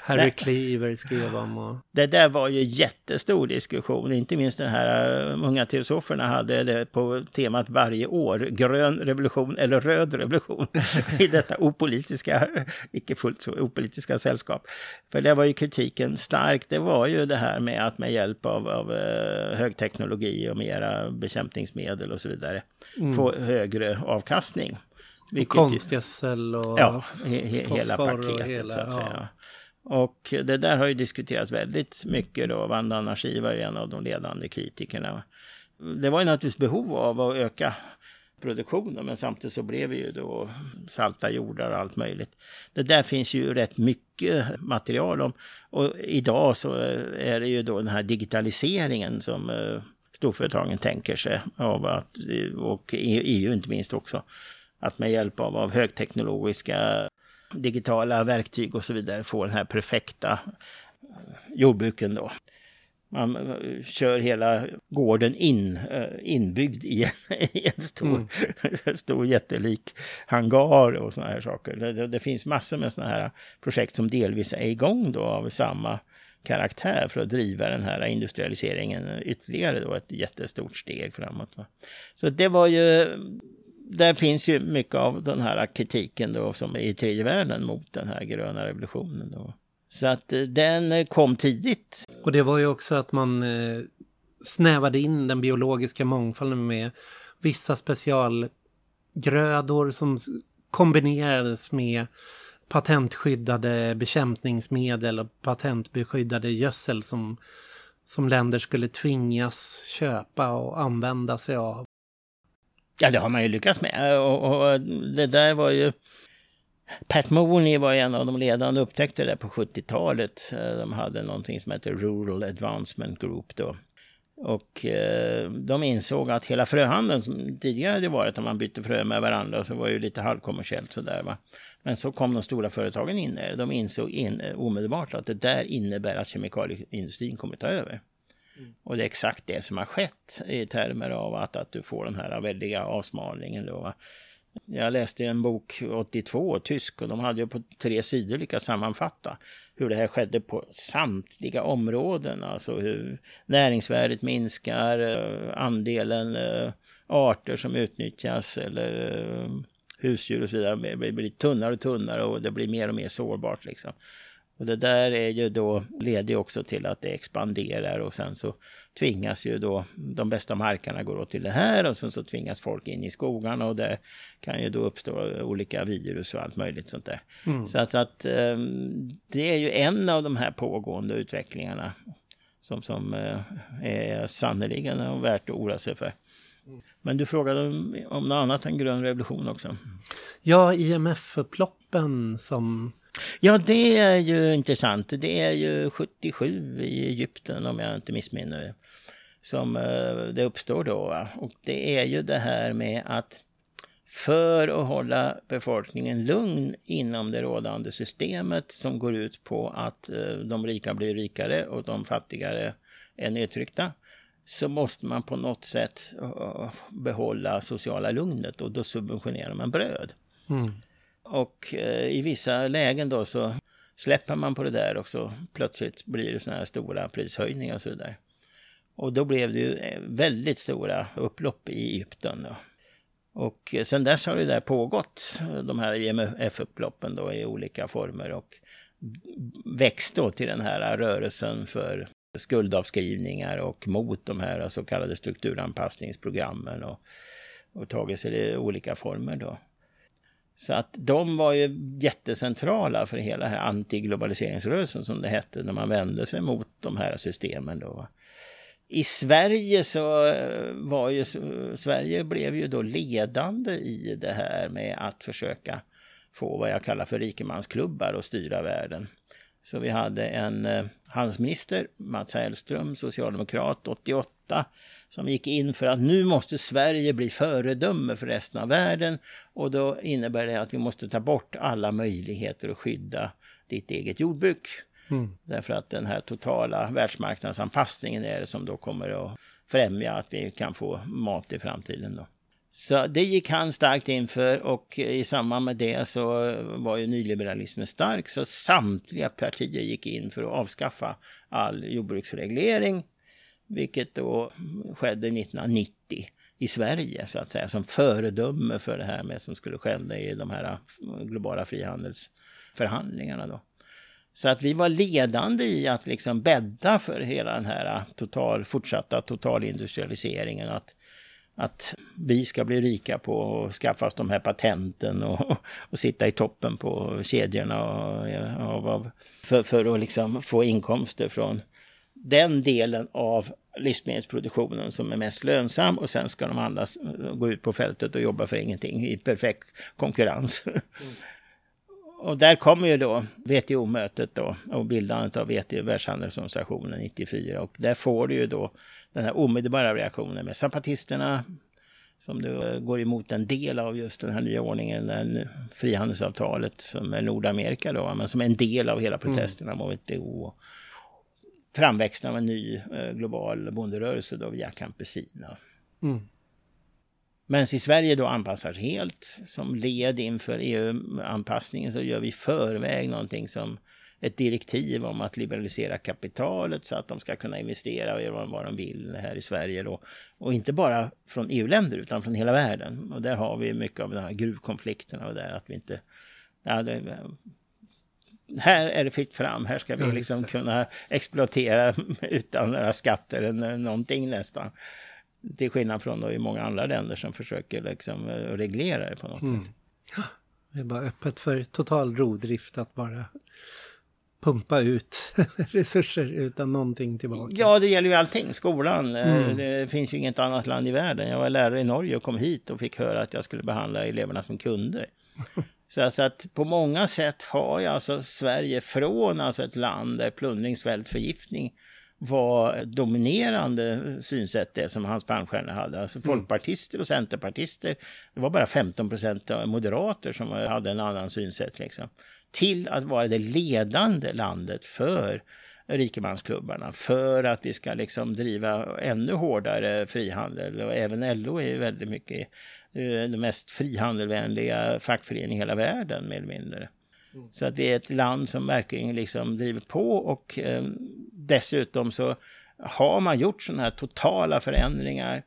Harry Cleaver skrev om. Och... Det där var ju jättestor diskussion, inte minst den här uh, unga teosoferna hade det på temat varje år, grön revolution eller röd revolution <laughs> i detta opolitiska, icke fullt så opolitiska sällskap. För det var ju kritiken stark, det var ju det här med att med hjälp av, av uh, högteknologi och mera bekämpningsmedel och så vidare mm. få högre avkastning. Och konstgödsel och ja, he, he, hela paketet hela, så att säga. Ja. Och det där har ju diskuterats väldigt mycket då. Wanda Anarchi var ju en av de ledande kritikerna. Det var ju naturligtvis behov av att öka produktionen men samtidigt så blev det ju då salta jordar och allt möjligt. Det där finns ju rätt mycket material om och idag så är det ju då den här digitaliseringen som eh, storföretagen tänker sig av att, och EU inte minst också, att med hjälp av, av högteknologiska digitala verktyg och så vidare få den här perfekta jordbruken då. Man eh, kör hela gården in, eh, inbyggd i en, <laughs> i en stor, mm. <laughs> stor jättelik hangar och såna här saker. Det, det finns massor med såna här projekt som delvis är igång då av samma karaktär för att driva den här industrialiseringen ytterligare då ett jättestort steg framåt. Så det var ju där finns ju mycket av den här kritiken då som är i tredje världen mot den här gröna revolutionen. Då. Så att eh, den eh, kom tidigt. Och det var ju också att man eh, snävade in den biologiska mångfalden med vissa specialgrödor som kombinerades med patentskyddade bekämpningsmedel och patentbeskyddade gödsel som, som länder skulle tvingas köpa och använda sig av. Ja, det har man ju lyckats med. Och, och det där var ju... Pat Mooney var en av de ledande upptäckte det på 70-talet. Eh, de hade någonting som hette Rural Advancement Group då. Och eh, de insåg att hela fröhandeln som tidigare hade varit när man bytte frö med varandra så var ju lite halvkommersiellt sådär va. Men så kom de stora företagen in där. De insåg in, eh, omedelbart att det där innebär att kemikalieindustrin kommer ta över. Mm. Och det är exakt det som har skett i termer av att, att du får den här väldiga avsmalningen. Då. Jag läste en bok 82, tysk, och de hade ju på tre sidor lyckats sammanfatta hur det här skedde på samtliga områden. Alltså hur näringsvärdet minskar, eh, andelen eh, arter som utnyttjas eller eh, husdjur och så vidare blir, blir tunnare och tunnare och det blir mer och mer sårbart. Liksom. Och det där är ju då, leder också till att det expanderar och sen så tvingas ju då de bästa markerna gå till det här och sen så tvingas folk in i skogarna och där kan ju då uppstå olika virus och allt möjligt sånt där. Mm. Så att, att ehm, det är ju en av de här pågående utvecklingarna som, som eh, är sannerligen värt att oroa sig för. Men du frågade om, något annat än grön revolution också. Ja, IMF-upploppen som Ja, det är ju intressant. Det är ju 77 i Egypten om jag inte missminner mig. Som eh, det uppstår då. Och det är ju det här med att för att hålla befolkningen lugn inom det rådande systemet som går ut på att eh, de rika blir rikare och de fattigare är nedtryckta så måste man på något sätt eh, behålla sociala lugnet och då subventionerar man bröd. Mm. Och eh, i vissa lägen då så släpper man på det där och så plötsligt blir det sådana här stora prishöjningar och så där. Och då blev det ju eh, väldigt stora upplopp i Egypten. Då. Och eh, sen dess har det där pågått, de här IMF-upploppen då i olika former och växt då till den här rörelsen för skuldavskrivningar och mot de här så kallade strukturanpassningsprogrammen och, och tagit sig i olika former då. Så att de var ju jättecentrala för hela här antiglobaliseringsrörelsen som det hette när man vände sig mot de här systemen då. I Sverige så eh, var ju Sverige blev ju då ledande i det här med att försöka få vad jag kallar för rikemansklubbar och styra världen. Så vi hade en eh, handelsminister, Mats Hellström, socialdemokrat 88, som gick in för att nu måste Sverige bli föredöme för resten av världen och då innebär det att vi måste ta bort alla möjligheter att skydda ditt eget jordbruk. Mm. Därför att den här totala världsmarknadsanpassningen är det som då kommer att främja att vi kan få mat i framtiden. Då. Så det gick han starkt inför och i samband med det så var ju nyliberalismen stark så samtliga partier gick in för att avskaffa all jordbruksreglering. Vilket då skedde 1990 i Sverige så att säga som föredöme för det här med som skulle ske i de här eh, globala frihandelsförhandlingarna då. Så att vi var ledande i att liksom bädda för hela den här eh, total, fortsatta totalindustrialiseringen. Att att vi ska bli rika på att skaffa oss de här patenten och, <laughs> och sitta i toppen på kedjorna och, eh, och, för, för att liksom få inkomster från den delen av livsmedelsproduktionen som är mest lönsam och sen ska de andra gå ut på fältet och jobba för ingenting i perfekt konkurrens. Mm. <laughs> och där kommer ju då WTO-mötet då och bildandet av WTO, Världshandelsorganisationen 94 och där får du ju då den här omedelbara reaktionen med zapatisterna som då går emot en del av just den här nya ordningen, den frihandelsavtalet som är Nordamerika då, men som är en del av hela mm. protesterna mot WTO. Framväxten av en ny eh, global bonderörelse då via Campesina. Mm. Men i Sverige då anpassar helt som led inför EU-anpassningen så gör vi förväg någonting som ett direktiv om att liberalisera kapitalet så att de ska kunna investera och göra vad de vill här i Sverige. Då. Och inte bara från EU-länder utan från hela världen. Och där har vi mycket av den här gruvkonflikterna och där att vi inte... Ja, det, här är det fritt fram, här ska vi liksom kunna exploatera <laughs> utan några skatter eller någonting nästan. Till skillnad från då i många andra länder som försöker liksom reglera det på något mm. sätt. Det är bara öppet för total rovdrift att bara pumpa ut <laughs> resurser utan någonting tillbaka. Ja, det gäller ju allting. Skolan. Eh, mm. Det finns ju inget annat land i världen. Jag var lärare i Norge och kom hit och fick höra att jag skulle behandla eleverna som kunder. <laughs> Så alltså att på många sätt har jag alltså Sverige från alltså ett land där plundring, svält, förgiftning var dominerande synsätt det som Hans Palmstierna hade. Alltså mm. folkpartister och centerpartister. Det var bara 15 procent moderater som hade en annan synsätt. Liksom till att vara det ledande landet för rikemansklubbarna för att vi ska liksom driva ännu hårdare frihandel. Och även LO är väldigt mycket den mest frihandelvänliga fackföreningen i hela världen mer eller mindre. Mm. Så att det är ett land som verkligen liksom driver på och eh, dessutom så har man gjort sådana här totala förändringar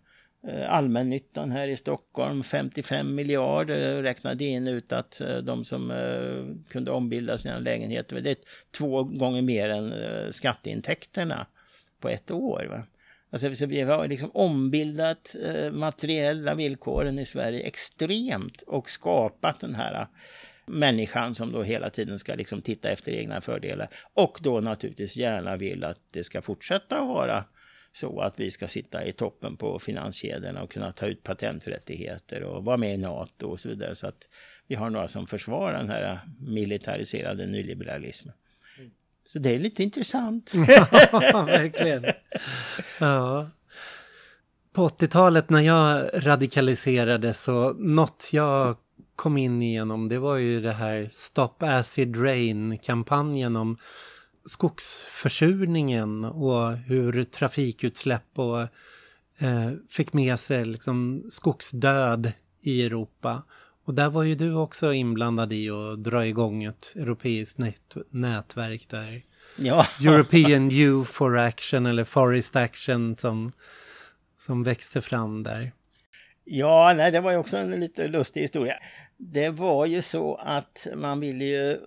Eh, allmännyttan här i Stockholm 55 miljarder räknade in ut att eh, de som eh, kunde ombilda sina lägenheter, det är två gånger mer än skatteintäkterna på ett år. Va? Alltså, vi har liksom ombildat eh, materiella villkoren i Sverige extremt och skapat den här eh, människan som då hela tiden ska liksom titta efter egna fördelar och då naturligtvis gärna vill att det ska fortsätta att vara så att vi ska sitta i toppen på finanskedjorna och kunna ta ut patenträttigheter och vara med i NATO och så vidare. Så att vi har några som försvarar den här eh, militariserade nyliberalismen. Så det är lite intressant. <laughs> ja, verkligen. Ja. På 80-talet när jag radikaliserade så något jag kom in igenom det var ju det här Stop Acid Rain-kampanjen om skogsförsurningen och hur trafikutsläpp och eh, fick med sig liksom skogsdöd i Europa. Och där var ju du också inblandad i att dra igång ett europeiskt nät nätverk där. Ja. European Youth for Action eller Forest Action som, som växte fram där. Ja, nej, det var ju också en lite lustig historia. Det var ju så att man ville ju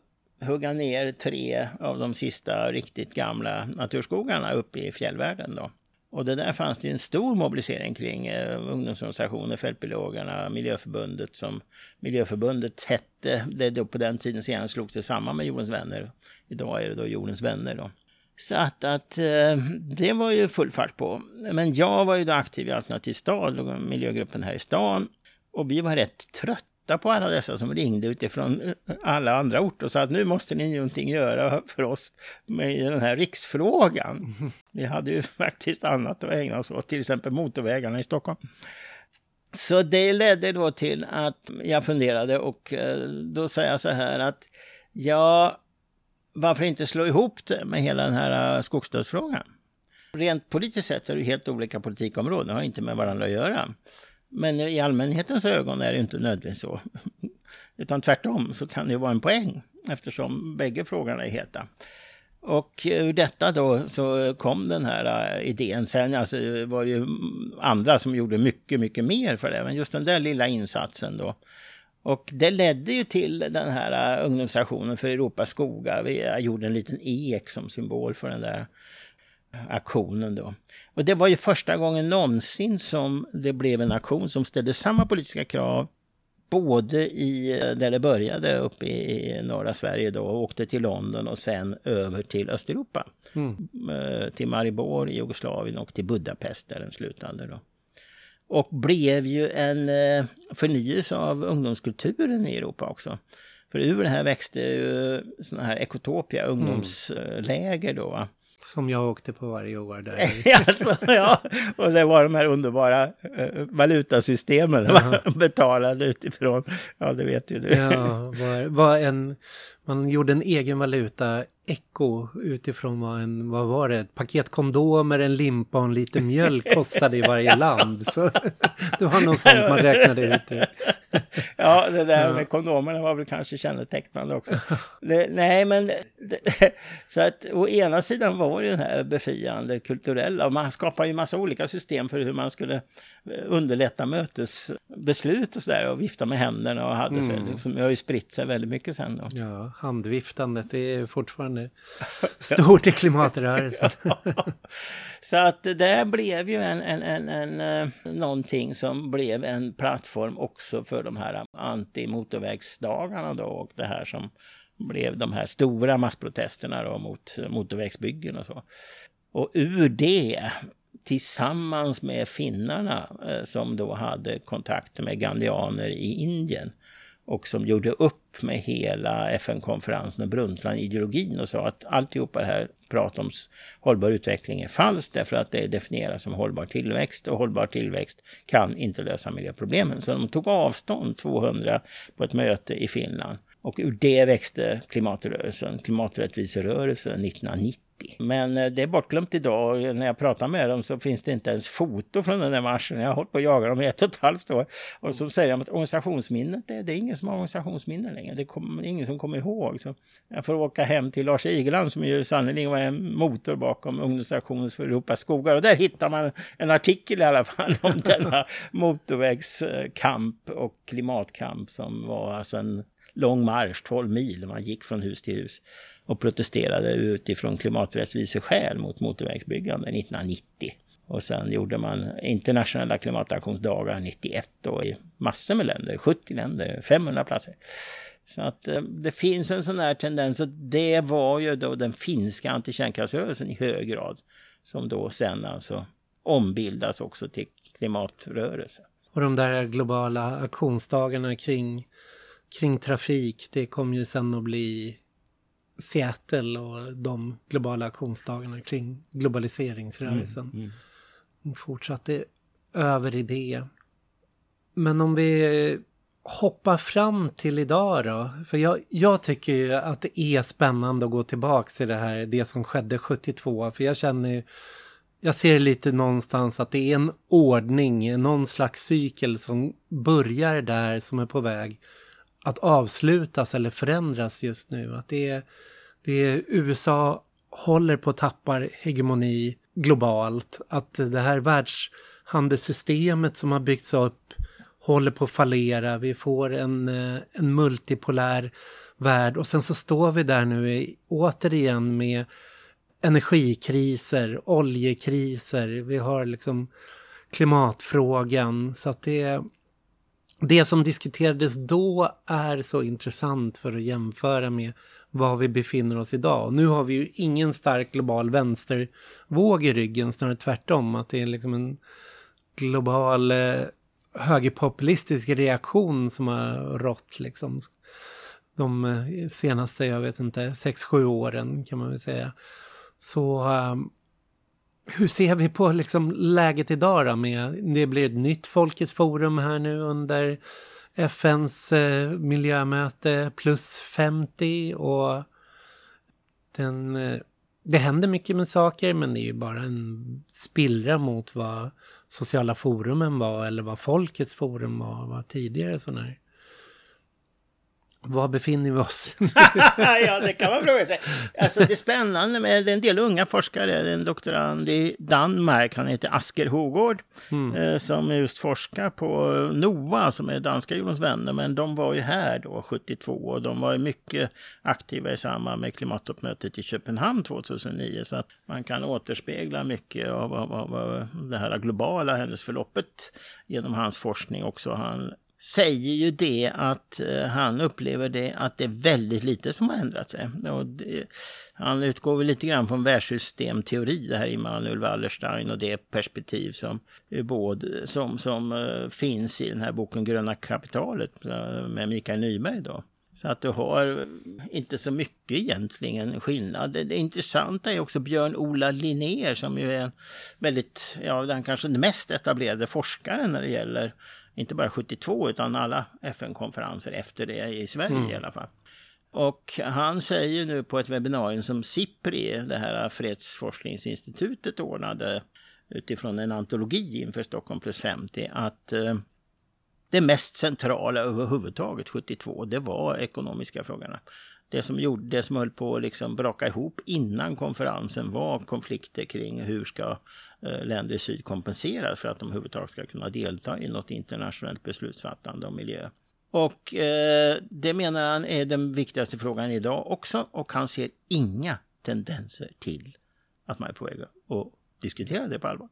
hugga ner tre av de sista riktigt gamla naturskogarna uppe i fjällvärlden. Då. Och det där fanns det en stor mobilisering kring eh, ungdomsorganisationer, Fältbiologerna, Miljöförbundet som Miljöförbundet hette. Det då på den tiden senare slogs det samman med Jordens vänner. Idag är det då Jordens vänner då. Så att, att eh, det var ju full fart på. Men jag var ju då aktiv i Alternativ stad, miljögruppen här i stan. Och vi var rätt trötta trötta på alla dessa som ringde utifrån alla andra orter och sa att nu måste ni någonting göra för oss med den här riksfrågan. <laughs> Vi hade ju faktiskt annat att ägna oss åt, till exempel motorvägarna i Stockholm. Så det ledde då till att jag funderade och eh, då sa jag så här att ja, varför inte slå ihop det med hela den här eh, skogsdödsfrågan? Rent politiskt sett är det helt olika politikområden, har inte med varandra att göra. Men i allmänhetens ögon är det inte nödvändigt så. Utan tvärtom så kan det vara en poäng eftersom bägge frågorna är heta. Och ur detta då så kom den här äh, idén. Sen alltså, var det ju andra som gjorde mycket, mycket mer för det. Men just den där lilla insatsen då. Och det ledde ju till den här äh, ungdomsaktionen för Europas skogar. Vi äh, gjorde en liten ek som symbol för den där aktionen då. Och det var ju första gången någonsin som det blev en aktion som ställde samma politiska krav både i, där det började uppe i norra Sverige då och åkte till London och sen över till Östeuropa. Mm. Eh, till Maribor i Jugoslavien och till Budapest där den slutade då. Och blev ju en eh, förnyelse av ungdomskulturen i Europa också. För ur det här växte ju sådana här ekotopia, ungdomsläger då. Som jag åkte på varje år där. <laughs> alltså, ja, och det var de här underbara uh, valutasystemen uh <laughs> -huh. betalade utifrån. Ja, det vet ju du. Ja, var, var en, man gjorde en egen valuta Echo utifrån vad en, vad var det, ett paket kondomer, en limpa och en liten mjölk kostade i varje <laughs> land. Så det var nog sånt man räknade ut. <laughs> ja, det där med kondomerna var väl kanske kännetecknande också. Det, nej, men det, <laughs> så att å ena sidan var det den här befriande kulturella och man skapar ju massa olika system för hur man skulle underlätta mötesbeslut och sådär och vifta med händerna och hade mm. så, liksom, har ju spritt sig väldigt mycket sen då. Ja, handviftandet det är fortfarande <laughs> stort i klimatrörelsen. <laughs> ja. Så att det blev ju en, en, en, en, en, eh, någonting som blev en plattform också för de här anti-motorvägsdagarna då och det här som blev de här stora massprotesterna då mot motorvägsbyggen och så. Och ur det tillsammans med finnarna eh, som då hade kontakter med gandianer i Indien och som gjorde upp med hela FN-konferensen och Brundtland-ideologin och sa att alltihopa det här prat om hållbar utveckling är falskt därför att det definieras som hållbar tillväxt och hållbar tillväxt kan inte lösa miljöproblemen. Så de tog avstånd 200 på ett möte i Finland och ur det växte klimatrörelsen, klimaträttviserörelsen 1990 men eh, det är bortglömt idag. När jag pratar med dem så finns det inte ens foto från den där marschen. Jag har hållit på att jaga dem i ett och ett halvt år. Och så säger de att organisationsminnet, det, det är ingen som har organisationsminne längre. Det är ingen som kommer ihåg. Så jag får åka hem till Lars Igeland som ju sannerligen var en motor bakom ungdomsaktionen för Europas skogar. Och där hittar man en artikel i alla fall om <laughs> denna motorvägskamp och klimatkamp som var alltså en lång marsch, 12 mil, man gick från hus till hus och protesterade utifrån klimaträttviseskäl mot motorvägsbyggande 1990. Och sen gjorde man internationella klimataktionsdagar 91 då i massor med länder, 70 länder, 500 platser. Så att eh, det finns en sån här tendens och det var ju då den finska antikärnkraftsrörelsen i hög grad som då sen alltså ombildas också till klimatrörelse. Och de där globala aktionsdagarna kring, kring trafik, det kom ju sen att bli Seattle och de globala aktionsdagarna kring globaliseringsrörelsen. Mm, mm. Fortsatte över i det. Men om vi hoppar fram till idag då. För jag, jag tycker ju att det är spännande att gå tillbaka till det här, det som skedde 72. För jag känner ju, jag ser lite någonstans att det är en ordning, någon slags cykel som börjar där som är på väg att avslutas eller förändras just nu. Att det är, det är USA håller på att tappa hegemoni globalt. Att det här världshandelssystemet som har byggts upp håller på att fallera. Vi får en, eh, en multipolär värld och sen så står vi där nu återigen med energikriser, oljekriser, vi har liksom klimatfrågan. Så att det, det som diskuterades då är så intressant för att jämföra med var vi befinner oss idag. Nu har vi ju ingen stark global vänstervåg i ryggen, snarare tvärtom. Att det är liksom en global eh, högerpopulistisk reaktion som har rått liksom. De eh, senaste, jag vet inte, sex sju åren kan man väl säga. Så um, hur ser vi på liksom läget idag då? Med, det blir ett nytt Folkets forum här nu under FNs eh, miljömöte plus 50 och den, eh, det händer mycket med saker men det är ju bara en spillra mot vad sociala forumen var eller vad Folkets forum var, var tidigare sådana här var befinner vi oss? <laughs> ja, det kan man fråga sig. Alltså, det är spännande med en del unga forskare. En doktorand i Danmark, han heter Asker Hogård, mm. eh, som just forskar på NOA, som är danska jordens vänner. Men de var ju här då, 72, och de var ju mycket aktiva i samband med klimattoppmötet i Köpenhamn 2009. Så att man kan återspegla mycket av, av, av det här globala händelseförloppet genom hans forskning också. Han säger ju det att eh, han upplever det att det är väldigt lite som har ändrat sig. Det, han utgår väl lite grann från världssystemteori, det här Immanuel Wallerstein och det perspektiv som, eh, både, som, som eh, finns i den här boken Gröna kapitalet med Mikael Nyberg. Då. Så att du har inte så mycket egentligen skillnad. Det, det intressanta är också Björn-Ola Linnér som ju är en väldigt, ja den kanske mest etablerade forskaren när det gäller inte bara 72 utan alla FN-konferenser efter det i Sverige mm. i alla fall. Och han säger nu på ett webbinarium som SIPRI, det här fredsforskningsinstitutet ordnade utifrån en antologi inför Stockholm plus 50, att eh, det mest centrala överhuvudtaget 72, det var ekonomiska frågorna. Det som, gjorde, det som höll på att liksom braka ihop innan konferensen var konflikter kring hur ska länder i syd kompenseras för att de överhuvudtaget ska kunna delta i något internationellt beslutsfattande om miljö. Och eh, det menar han är den viktigaste frågan idag också och han ser inga tendenser till att man är på väg att diskutera det på allvar.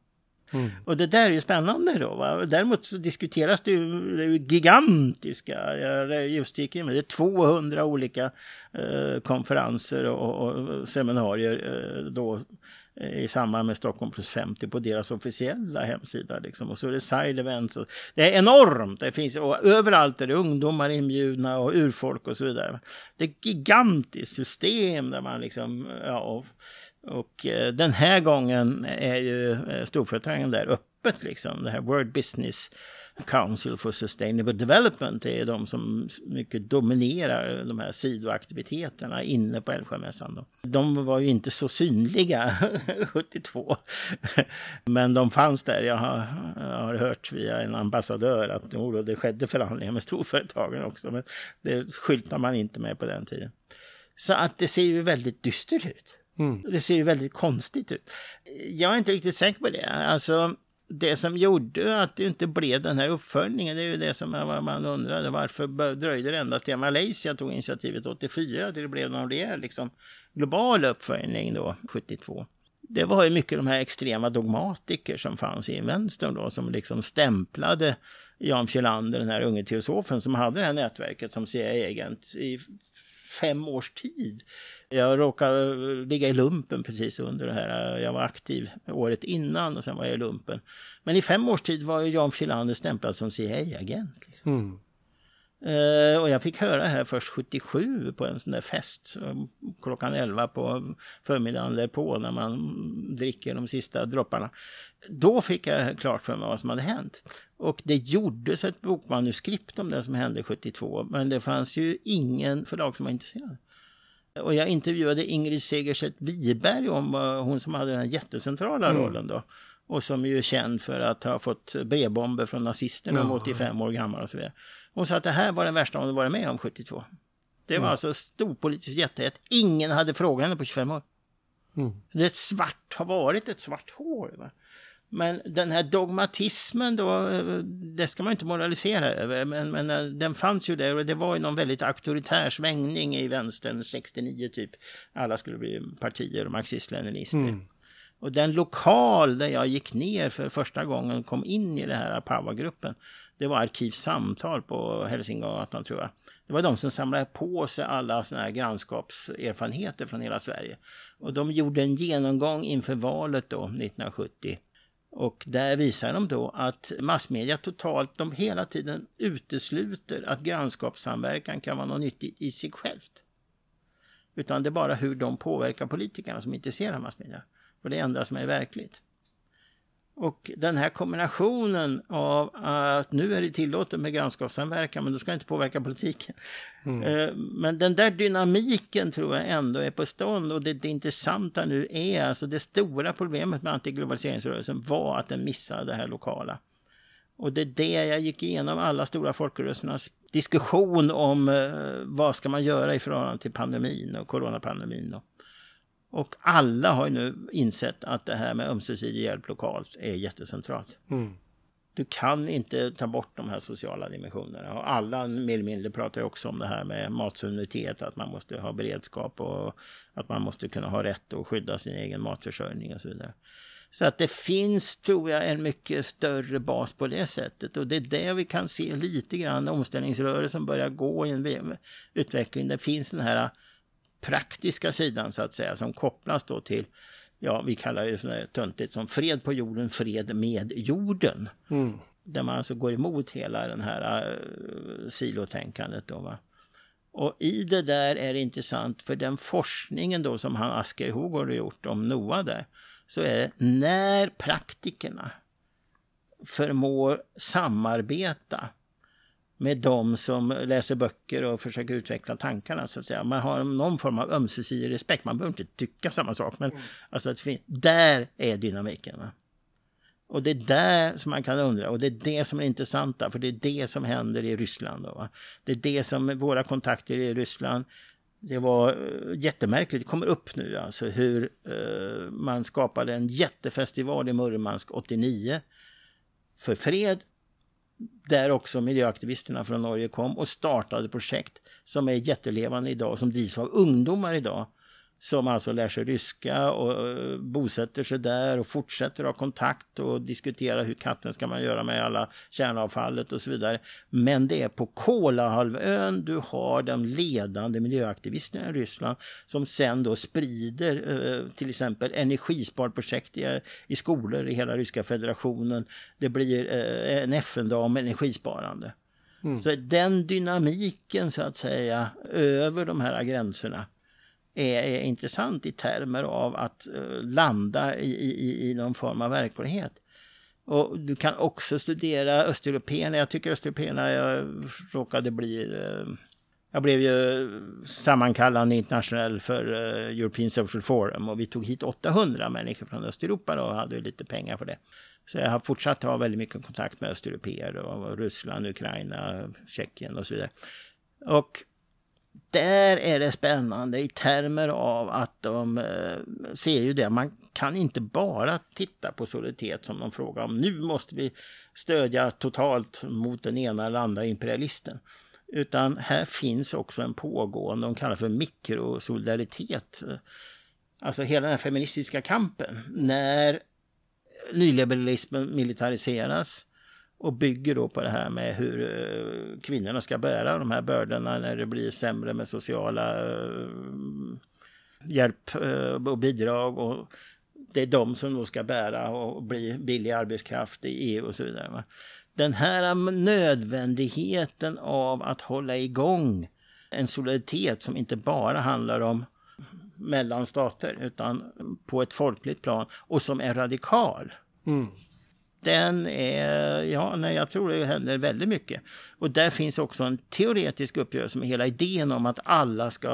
Mm. Och det där är ju spännande då. Va? Däremot så diskuteras det ju, det ju gigantiska, jag just gick in med det, är 200 olika eh, konferenser och, och seminarier eh, då i samband med Stockholm plus 50 på deras officiella hemsida. Liksom. Och så är det side events. Och det är enormt. Det finns, och överallt är det ungdomar inbjudna och urfolk och så vidare. Det är ett gigantiskt system där man liksom... Ja, och, och eh, den här gången är ju eh, storföretagen där öppet liksom. Det här World Business Council for Sustainable Development är de som mycket dominerar de här sidoaktiviteterna inne på Älvsjömässan. De var ju inte så synliga <laughs> 72, men de fanns där. Jag har, jag har hört via en ambassadör att det skedde förhandlingar med <laughs> storföretagen också, men det skyltar man inte med på den tiden. Så att det ser ju väldigt dystert ut. Mm. Det ser ju väldigt konstigt ut. Jag är inte riktigt säker på det. Alltså, det som gjorde att det inte blev den här uppföljningen, det är ju det som man undrade. Varför dröjde det ända till Malaysia tog initiativet 84 till det blev någon rejäl liksom, global uppföljning då, 72. Det var ju mycket de här extrema dogmatiker som fanns i vänstern då, som liksom stämplade Jan Fjellander, den här unge teosofen som hade det här nätverket som CIA-agent i fem års tid. Jag råkade ligga i lumpen precis under det här. Jag var aktiv året innan och sen var jag i lumpen. Men i fem års tid var Jan Filander stämplad som CIA-agent. Liksom. Mm. Uh, och jag fick höra här först 77 på en sån där fest klockan 11 på förmiddagen därpå när man dricker de sista dropparna. Då fick jag klart för mig vad som hade hänt. Och det gjordes ett bokmanuskript om det som hände 72 men det fanns ju ingen förlag som var intresserad. Och jag intervjuade Ingrid Segerstedt Wiberg om hon som hade den jättecentrala mm. rollen då. Och som ju är känd för att ha fått brevbomber från nazisterna ja. 85 år gammal och så vidare. Hon sa att det här var den värsta hon varit med om 72. Det var mm. alltså storpolitiskt jättehett. Ingen hade frågat henne på 25 år. Mm. Så det är svart, har varit ett svart hål. Va? Men den här dogmatismen då, det ska man inte moralisera över, men, men eh, den fanns ju där och det var ju någon väldigt auktoritär svängning i vänstern 69 typ. Alla skulle bli partier och marxist-leninister. Mm. Och den lokal där jag gick ner för första gången kom in i det här powergruppen, det var Arkivsamtal på Hälsingegatan tror jag. Det var de som samlade på sig alla sådana här grannskapserfarenheter från hela Sverige. Och de gjorde en genomgång inför valet då, 1970 och där visar de då att massmedia totalt, de hela tiden utesluter att grannskapssamverkan kan vara något nyttigt i sig självt. Utan det är bara hur de påverkar politikerna som intresserar massmedia. För det är enda som är verkligt. Och den här kombinationen av att nu är det tillåtet med grannskapssamverkan men då ska inte påverka politiken. Mm. Eh, men den där dynamiken tror jag ändå är på stånd och det, det intressanta nu är alltså det stora problemet med antiglobaliseringsrörelsen var att den missade det här lokala. Och det är det jag gick igenom alla stora folkrörelsernas diskussion om eh, vad ska man göra i förhållande till pandemin och coronapandemin. Och, och alla har ju nu insett att det här med ömsesidig hjälp lokalt är jättecentralt. Mm. Du kan inte ta bort de här sociala dimensionerna. Och alla mer eller mindre pratar ju också om det här med matsuveränitet, att man måste ha beredskap och att man måste kunna ha rätt att skydda sin egen matförsörjning och så vidare. Så att det finns, tror jag, en mycket större bas på det sättet. Och det är det vi kan se lite grann. Omställningsrörelsen börjar gå i en utveckling. Det finns den här praktiska sidan så att säga som kopplas då till ja, vi kallar det sådär töntigt som fred på jorden, fred med jorden. Mm. Där man alltså går emot hela den här uh, silotänkandet då va. Och i det där är det intressant för den forskningen då som han Asker Hogård har gjort om NOA där så är det när praktikerna förmår samarbeta med de som läser böcker och försöker utveckla tankarna. Så att säga. Man har någon form av ömsesidig respekt. Man behöver inte tycka samma sak. Men mm. alltså, där är dynamiken. Va? Och det är där som man kan undra. Och det är det som är intressanta. För det är det som händer i Ryssland. Då, va? Det är det som våra kontakter i Ryssland det var eh, jättemärkligt, det kommer upp nu alltså hur uh, man skapade en jättefestival i Murmansk 89 för fred där också miljöaktivisterna från Norge kom och startade projekt som är jättelevande idag, som drivs av ungdomar idag som alltså lär sig ryska och eh, bosätter sig där och fortsätter ha kontakt och diskutera hur katten ska man göra med alla kärnavfallet och så vidare. Men det är på Kolahalvön du har de ledande miljöaktivisterna i Ryssland som sen då sprider eh, till exempel energisparprojekt i, i skolor i hela Ryska federationen. Det blir eh, en FN-dag med energisparande. Mm. Så den dynamiken så att säga över de här gränserna är, är intressant i termer av att uh, landa i, i, i någon form av verklighet. Och du kan också studera östeuropeerna. Jag tycker östeuropeerna, jag råkade bli... Uh, jag blev ju sammankallande internationell för uh, European Social Forum och vi tog hit 800 människor från Östeuropa och hade lite pengar för det. Så jag har fortsatt ha väldigt mycket kontakt med östeuropeer och Ryssland, Ukraina, Tjeckien och så vidare. Och där är det spännande i termer av att de eh, ser ju det. Man kan inte bara titta på soliditet som de frågar om. Nu måste vi stödja totalt mot den ena eller andra imperialisten. Utan här finns också en pågående, de kallar för mikrosolidaritet. Alltså hela den här feministiska kampen. När nyliberalismen militariseras och bygger då på det här med hur eh, kvinnorna ska bära de här bördorna när det blir sämre med sociala eh, hjälp eh, och bidrag. Och det är de som då ska bära och bli billig arbetskraft i EU och så vidare. Den här nödvändigheten av att hålla igång en solidaritet som inte bara handlar om mellan stater utan på ett folkligt plan och som är radikal. Mm den är, ja, nej, jag tror det händer väldigt mycket. Och där finns också en teoretisk uppgörelse med hela idén om att alla ska,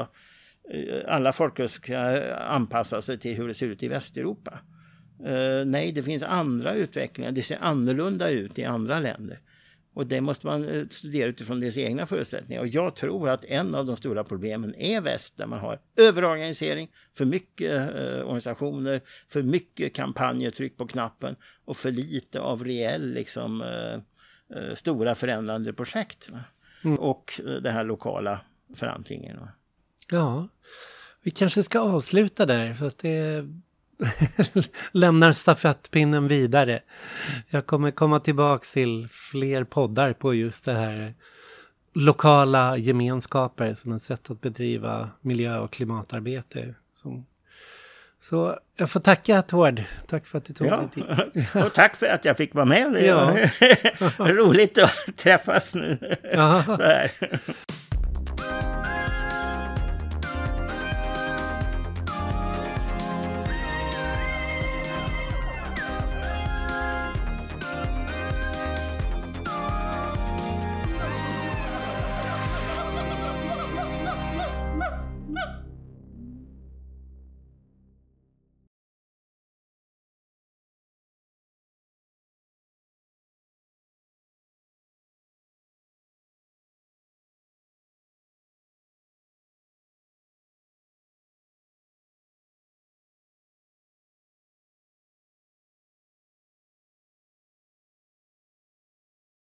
eh, alla folkrörelser ska anpassa sig till hur det ser ut i Västeuropa. Uh, nej, det finns andra utvecklingar. Det ser annorlunda ut i andra länder. Och det måste man eh, studera utifrån deras egna förutsättningar. Och jag tror att en av de stora problemen är väst där man har överorganisering, för mycket eh, organisationer, för mycket kampanjer, tryck på knappen och för lite av reell liksom, eh, eh stora förändrande projekt. Mm. Och eh, den här lokala förankringen. Ja, vi kanske ska avsluta där för att det <laughs> lämnar stafettpinnen vidare. Jag kommer komma tillbaks till fler poddar på just det här lokala gemenskaper som ett sätt att bedriva miljö och klimatarbete. Som, Så jag får tacka Tord. Tack för att du tog Ja, dig tid. <laughs> och tack för att jag fick vara med. Det Ja. <laughs> roligt att träffas nu. Ja. Så här.